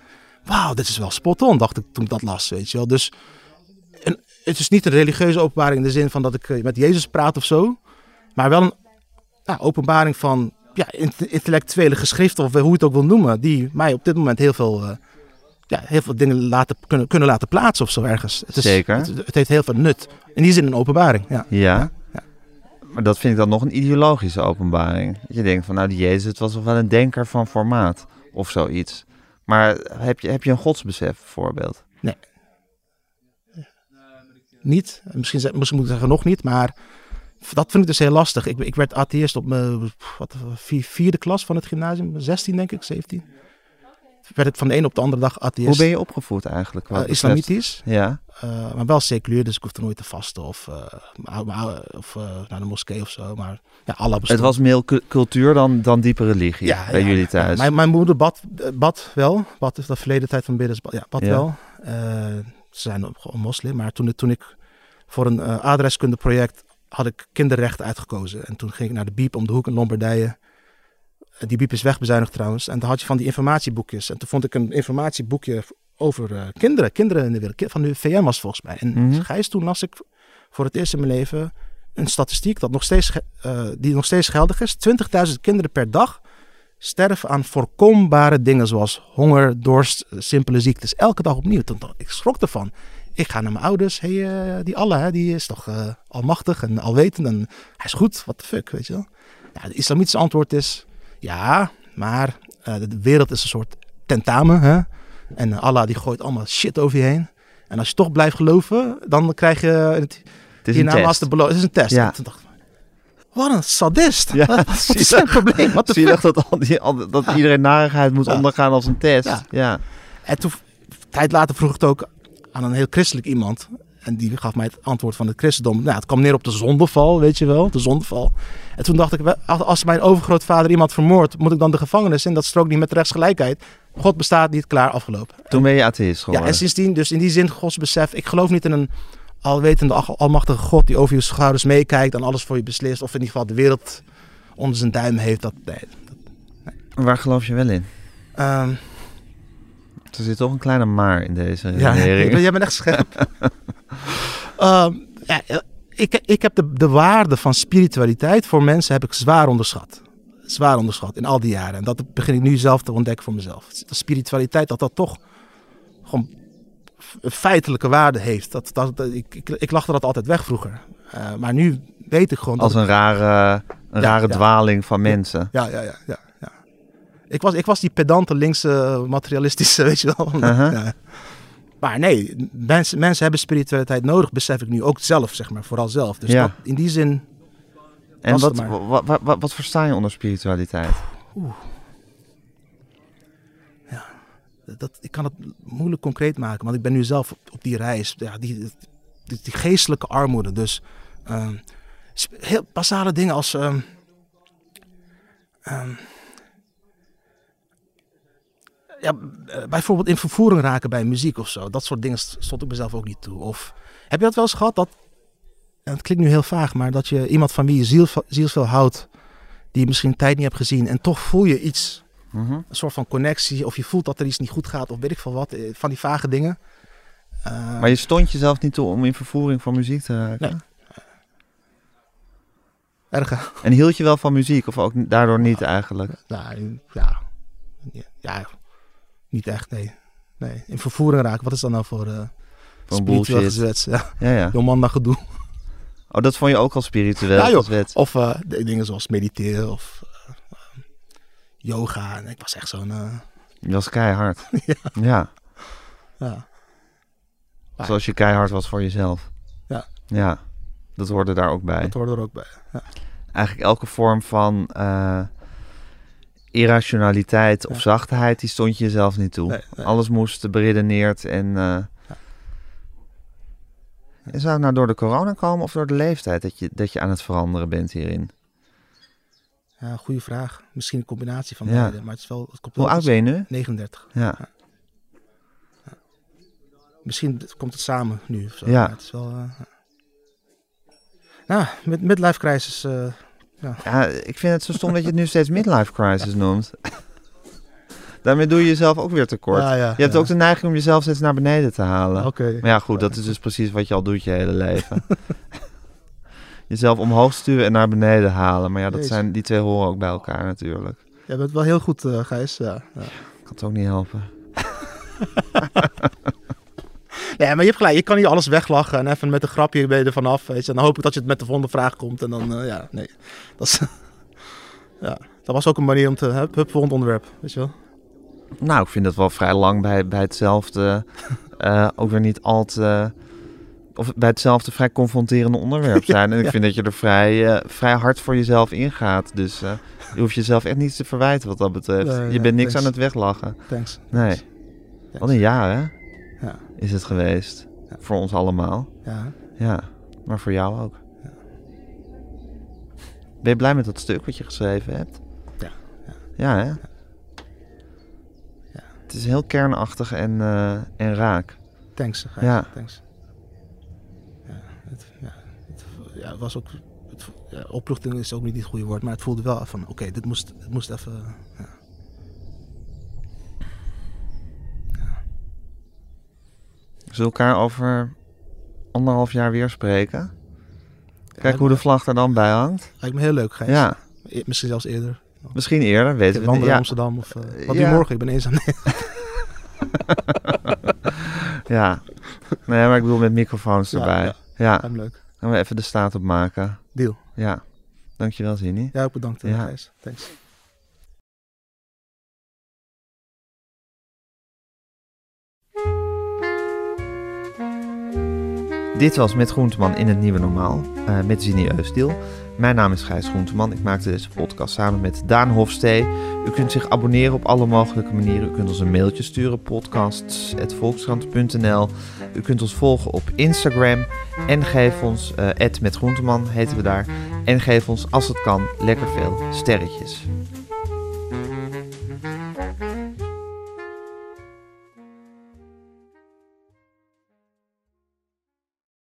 Wauw, dit is wel spot on, dacht ik toen ik dat las, weet je wel. Dus het is niet een religieuze openbaring in de zin van dat ik eh, met Jezus praat of zo. Maar wel een ja, openbaring van ja, int- intellectuele geschriften, of hoe je het ook wil noemen. Die mij op dit moment heel veel, eh, ja, heel veel dingen laten, kunnen, kunnen laten plaatsen of zo ergens. Het is, Zeker. Het, het heeft heel veel nut. In die zin een openbaring, ja. Ja. Ja. Maar dat vind ik dan nog een ideologische openbaring. Dat je denkt van nou, die Jezus, het was wel een denker van formaat of zoiets. Maar heb je, heb je een godsbesef bijvoorbeeld? Niet, misschien, ze- misschien moet ik zeggen nog niet, maar dat vind ik dus heel lastig. Ik, ik werd atheïst op mijn wat, vier- vierde klas van het gymnasium, 16 denk ik, 17. Werd ik van de ene op de andere dag atheïst. Hoe ben je opgevoed eigenlijk? betreft- islamitisch, Ja, eh, maar wel seculier, dus ik hoefde nooit te vasten of, maar- of naar de moskee of zo. Maar ja, Allah bestond. het was meer cu- cultuur dan, dan diepe religie Ja, bij ja, jullie thuis. Mijn, mijn moeder bad, bad wel. Bad is de verleden tijd van bidden. bad- Ja, bad wel. Ze zijn gewoon moslim. Maar toen, toen ik voor een eh adreskundeproject had ik kinderrechten uitgekozen. En toen ging ik naar de Biep om de hoek in Lombardije. Eh, Die Biep is wegbezuinigd trouwens. En dan had je van die informatieboekjes. En toen vond ik een informatieboekje over eh, kinderen. Kinderen in de wereld. Van de VN was volgens mij. En. Gijs, toen las ik voor het eerst in mijn leven een statistiek dat nog steeds, die nog steeds geldig is. 20.000 kinderen per dag sterven aan voorkombare dingen zoals honger, dorst, simpele ziektes. Elke dag opnieuw. Ik schrok ervan. Ik ga naar mijn ouders. Hey, eh, die Allah, hè, die is toch eh, almachtig en alwetend. En hij is goed. What the fuck, weet je wel. Ja, het islamitische antwoord is ja, maar eh, de wereld is een soort tentamen. Hè? En Allah die gooit allemaal shit over je heen. En als je toch blijft geloven, dan krijg je het het is een test. Het is een test. Ja. En Toen dacht ik, wat een sadist. Ja, (laughs) wat is zijn probleem? Wat dat, al die, al- dat iedereen narigheid moet Ja. ondergaan als een test? Ja. Ja. En toen, tijd later vroeg ik het ook aan een heel christelijk iemand. En die gaf mij het antwoord van het christendom. Nou, het kwam neer op de zondeval, weet je wel. De zondeval. En toen dacht ik, als- mijn overgrootvader iemand vermoordt, moet ik dan de gevangenis in? Dat strookt niet met rechtsgelijkheid. God bestaat niet, klaar, afgelopen. Toen ben je atheïst Ja, geworden. en sindsdien, dus in die zin, godsbesef. Ik geloof niet in een alwetende, al- almachtige God die over je schouders meekijkt en alles voor je beslist. Of in ieder geval de wereld onder zijn duim heeft. Dat, nee. Waar geloof je wel in? Ehm, Er zit toch een kleine maar in deze Ja, (laughs) jij bent echt scherp. Ehm, ja, ik, ik heb de, de waarde van spiritualiteit voor mensen heb ik zwaar onderschat. Zwaar onderschat in al die jaren. En dat begin ik nu zelf te ontdekken voor mezelf. De spiritualiteit, dat dat toch gewoon feitelijke waarde heeft. Dat, dat, dat- ik, ik, ik lachte dat altijd weg vroeger. Eh, maar nu weet ik gewoon Als een rare, een Ja, rare ja. dwaling van mensen. Ja, ja, ja. ja, ja. Ik, was, ik was die pedante linkse materialistische, (laughs) weet je wel. Uh-huh. Ja. Maar nee, mensen, mensen hebben spiritualiteit nodig, besef ik nu ook zelf, zeg maar, vooral zelf. Dus Ja. dat, in die zin, En wat, wat, wat, wat, wat versta je onder spiritualiteit? Dat, ik kan het moeilijk concreet maken, want ik ben nu zelf op, die reis. Ja, die, geestelijke armoede. Dus ehm, heel basale dingen als. ehm, ehm, ja, eh, bijvoorbeeld in vervoering raken bij muziek of zo. Dat soort dingen st- stond ik mezelf ook niet toe. Of heb je dat wel eens gehad? Dat, het klinkt nu heel vaag, maar dat je iemand van wie je ziel, zielsveel houdt, die je misschien tijd niet hebt gezien, en toch voel je iets Mhm. een soort van connectie. Of je voelt dat er iets niet goed gaat. Of weet ik veel wat. eh, Van die vage dingen. Eh, Maar je stond jezelf niet toe om in vervoering van muziek te raken? Nee. Erger. En hield je wel van muziek of ook daardoor niet eigenlijk? Nou, ja. Ja, niet echt, nee. Nee, in vervoering raken. Wat is dat nou voor uh, Van spiritueel gezwets? Ja, Ja, ja. Jomanda gedoe. Oh, dat vond je ook al spiritueel Ja? Of eh, dingen zoals mediteren of eh, eh, yoga. En ik was echt zo'n... eh, Je was keihard. (laughs) Ja. ja. Zoals je keihard was voor jezelf. Ja. Ja. Dat hoorde daar ook bij. dat hoorde er ook bij. Ja. Eigenlijk elke vorm van eh, irrationaliteit of Ja. zachtheid, die stond je jezelf niet toe. Nee, nee. Alles moest beredeneerd en... eh, en Zou het nou door de corona komen of door de leeftijd dat je, dat je aan het veranderen bent hierin? Ja, goede vraag. Misschien een combinatie van Ja. beide. Maar het is wel... Het Hoe oud ben je nu? 39. Ja. Misschien komt het samen nu. Of zo. Ja. Het is wel. eh, nou, met midlife crisis. eh, ja, ik vind het zo stom dat je het nu steeds midlife crisis noemt. (laughs) Daarmee doe je jezelf ook weer tekort. Je hebt ook de neiging om jezelf steeds naar beneden te halen. Oké. Maar ja, goed, dat is dus precies wat je al doet je hele leven. (laughs) jezelf omhoog stuwen en naar beneden halen. Maar ja, dat zijn, die twee horen ook bij elkaar natuurlijk. Jij bent wel heel goed, eh Gijs. Ja, ja. Ik kan het ook niet helpen. (laughs) Nee, maar je hebt gelijk. Je kan niet alles weglachen en even met een grapje ben je er vanaf. Weet je. En dan hoop ik dat je het met de volgende vraag komt. En dan, eh, ja, nee. (laughs) Dat, is, ja, dat was ook een manier om te... Hup, hup, volgend onderwerp. Weet je wel? Nou, ik vind dat wel vrij lang bij, bij hetzelfde, (laughs) eh, ook weer niet al te, of bij hetzelfde vrij confronterende onderwerp (laughs) zijn. En ik ja. vind dat je er vrij, eh, vrij hard voor jezelf ingaat. Dus eh, je hoeft jezelf echt niets te verwijten wat dat betreft. Nee, je nee, bent niks thanks. aan het weglachen. Thanks. Nee, wat een jaar hè, Ja. is het geweest. Ja. Voor ons allemaal. Ja. Ja, maar voor jou ook. Ben je blij met dat stuk wat je geschreven hebt? Ja, ja. Ja, hè? Ja. Het is heel kernachtig en, eh, en raak. Thanks. Ja. Thanks. Ja, het, ja, het, ja, het was ook... Het, ja, opluchting is ook niet het goede woord, maar het voelde wel van... Oké, dit moest, het moest even... Ja. Zullen we elkaar over anderhalf jaar weer spreken? Kijk hoe de vlag er dan bij hangt. Lijkt me heel leuk, Gijs. Ja, E- Misschien zelfs eerder. misschien eerder, weten we Wandelen niet. in Ja, Amsterdam of... eh, wat Ja. morgen? Ik ben eenzaam. Nee. (laughs) ja. Nee, maar ik bedoel met microfoons erbij. ja. Ja, leuk. Gaan we even de staat opmaken. Deal. Ja, dankjewel Zini. Ja, ook bedankt, eh, Ja. Gijs. Thanks. Dit was Met Groenteman in het Nieuwe Normaal, uh, met Zini Eusdiel. Mijn naam is Gijs Groenteman. Ik maakte deze podcast samen met Daan Hofstee. U kunt zich abonneren op alle mogelijke manieren. U kunt ons een mailtje sturen, podcasts.volkskrant.nl. U kunt ons volgen op Instagram. En geef ons, uh, met Groenteman heten we daar. En geef ons, als het kan, lekker veel sterretjes.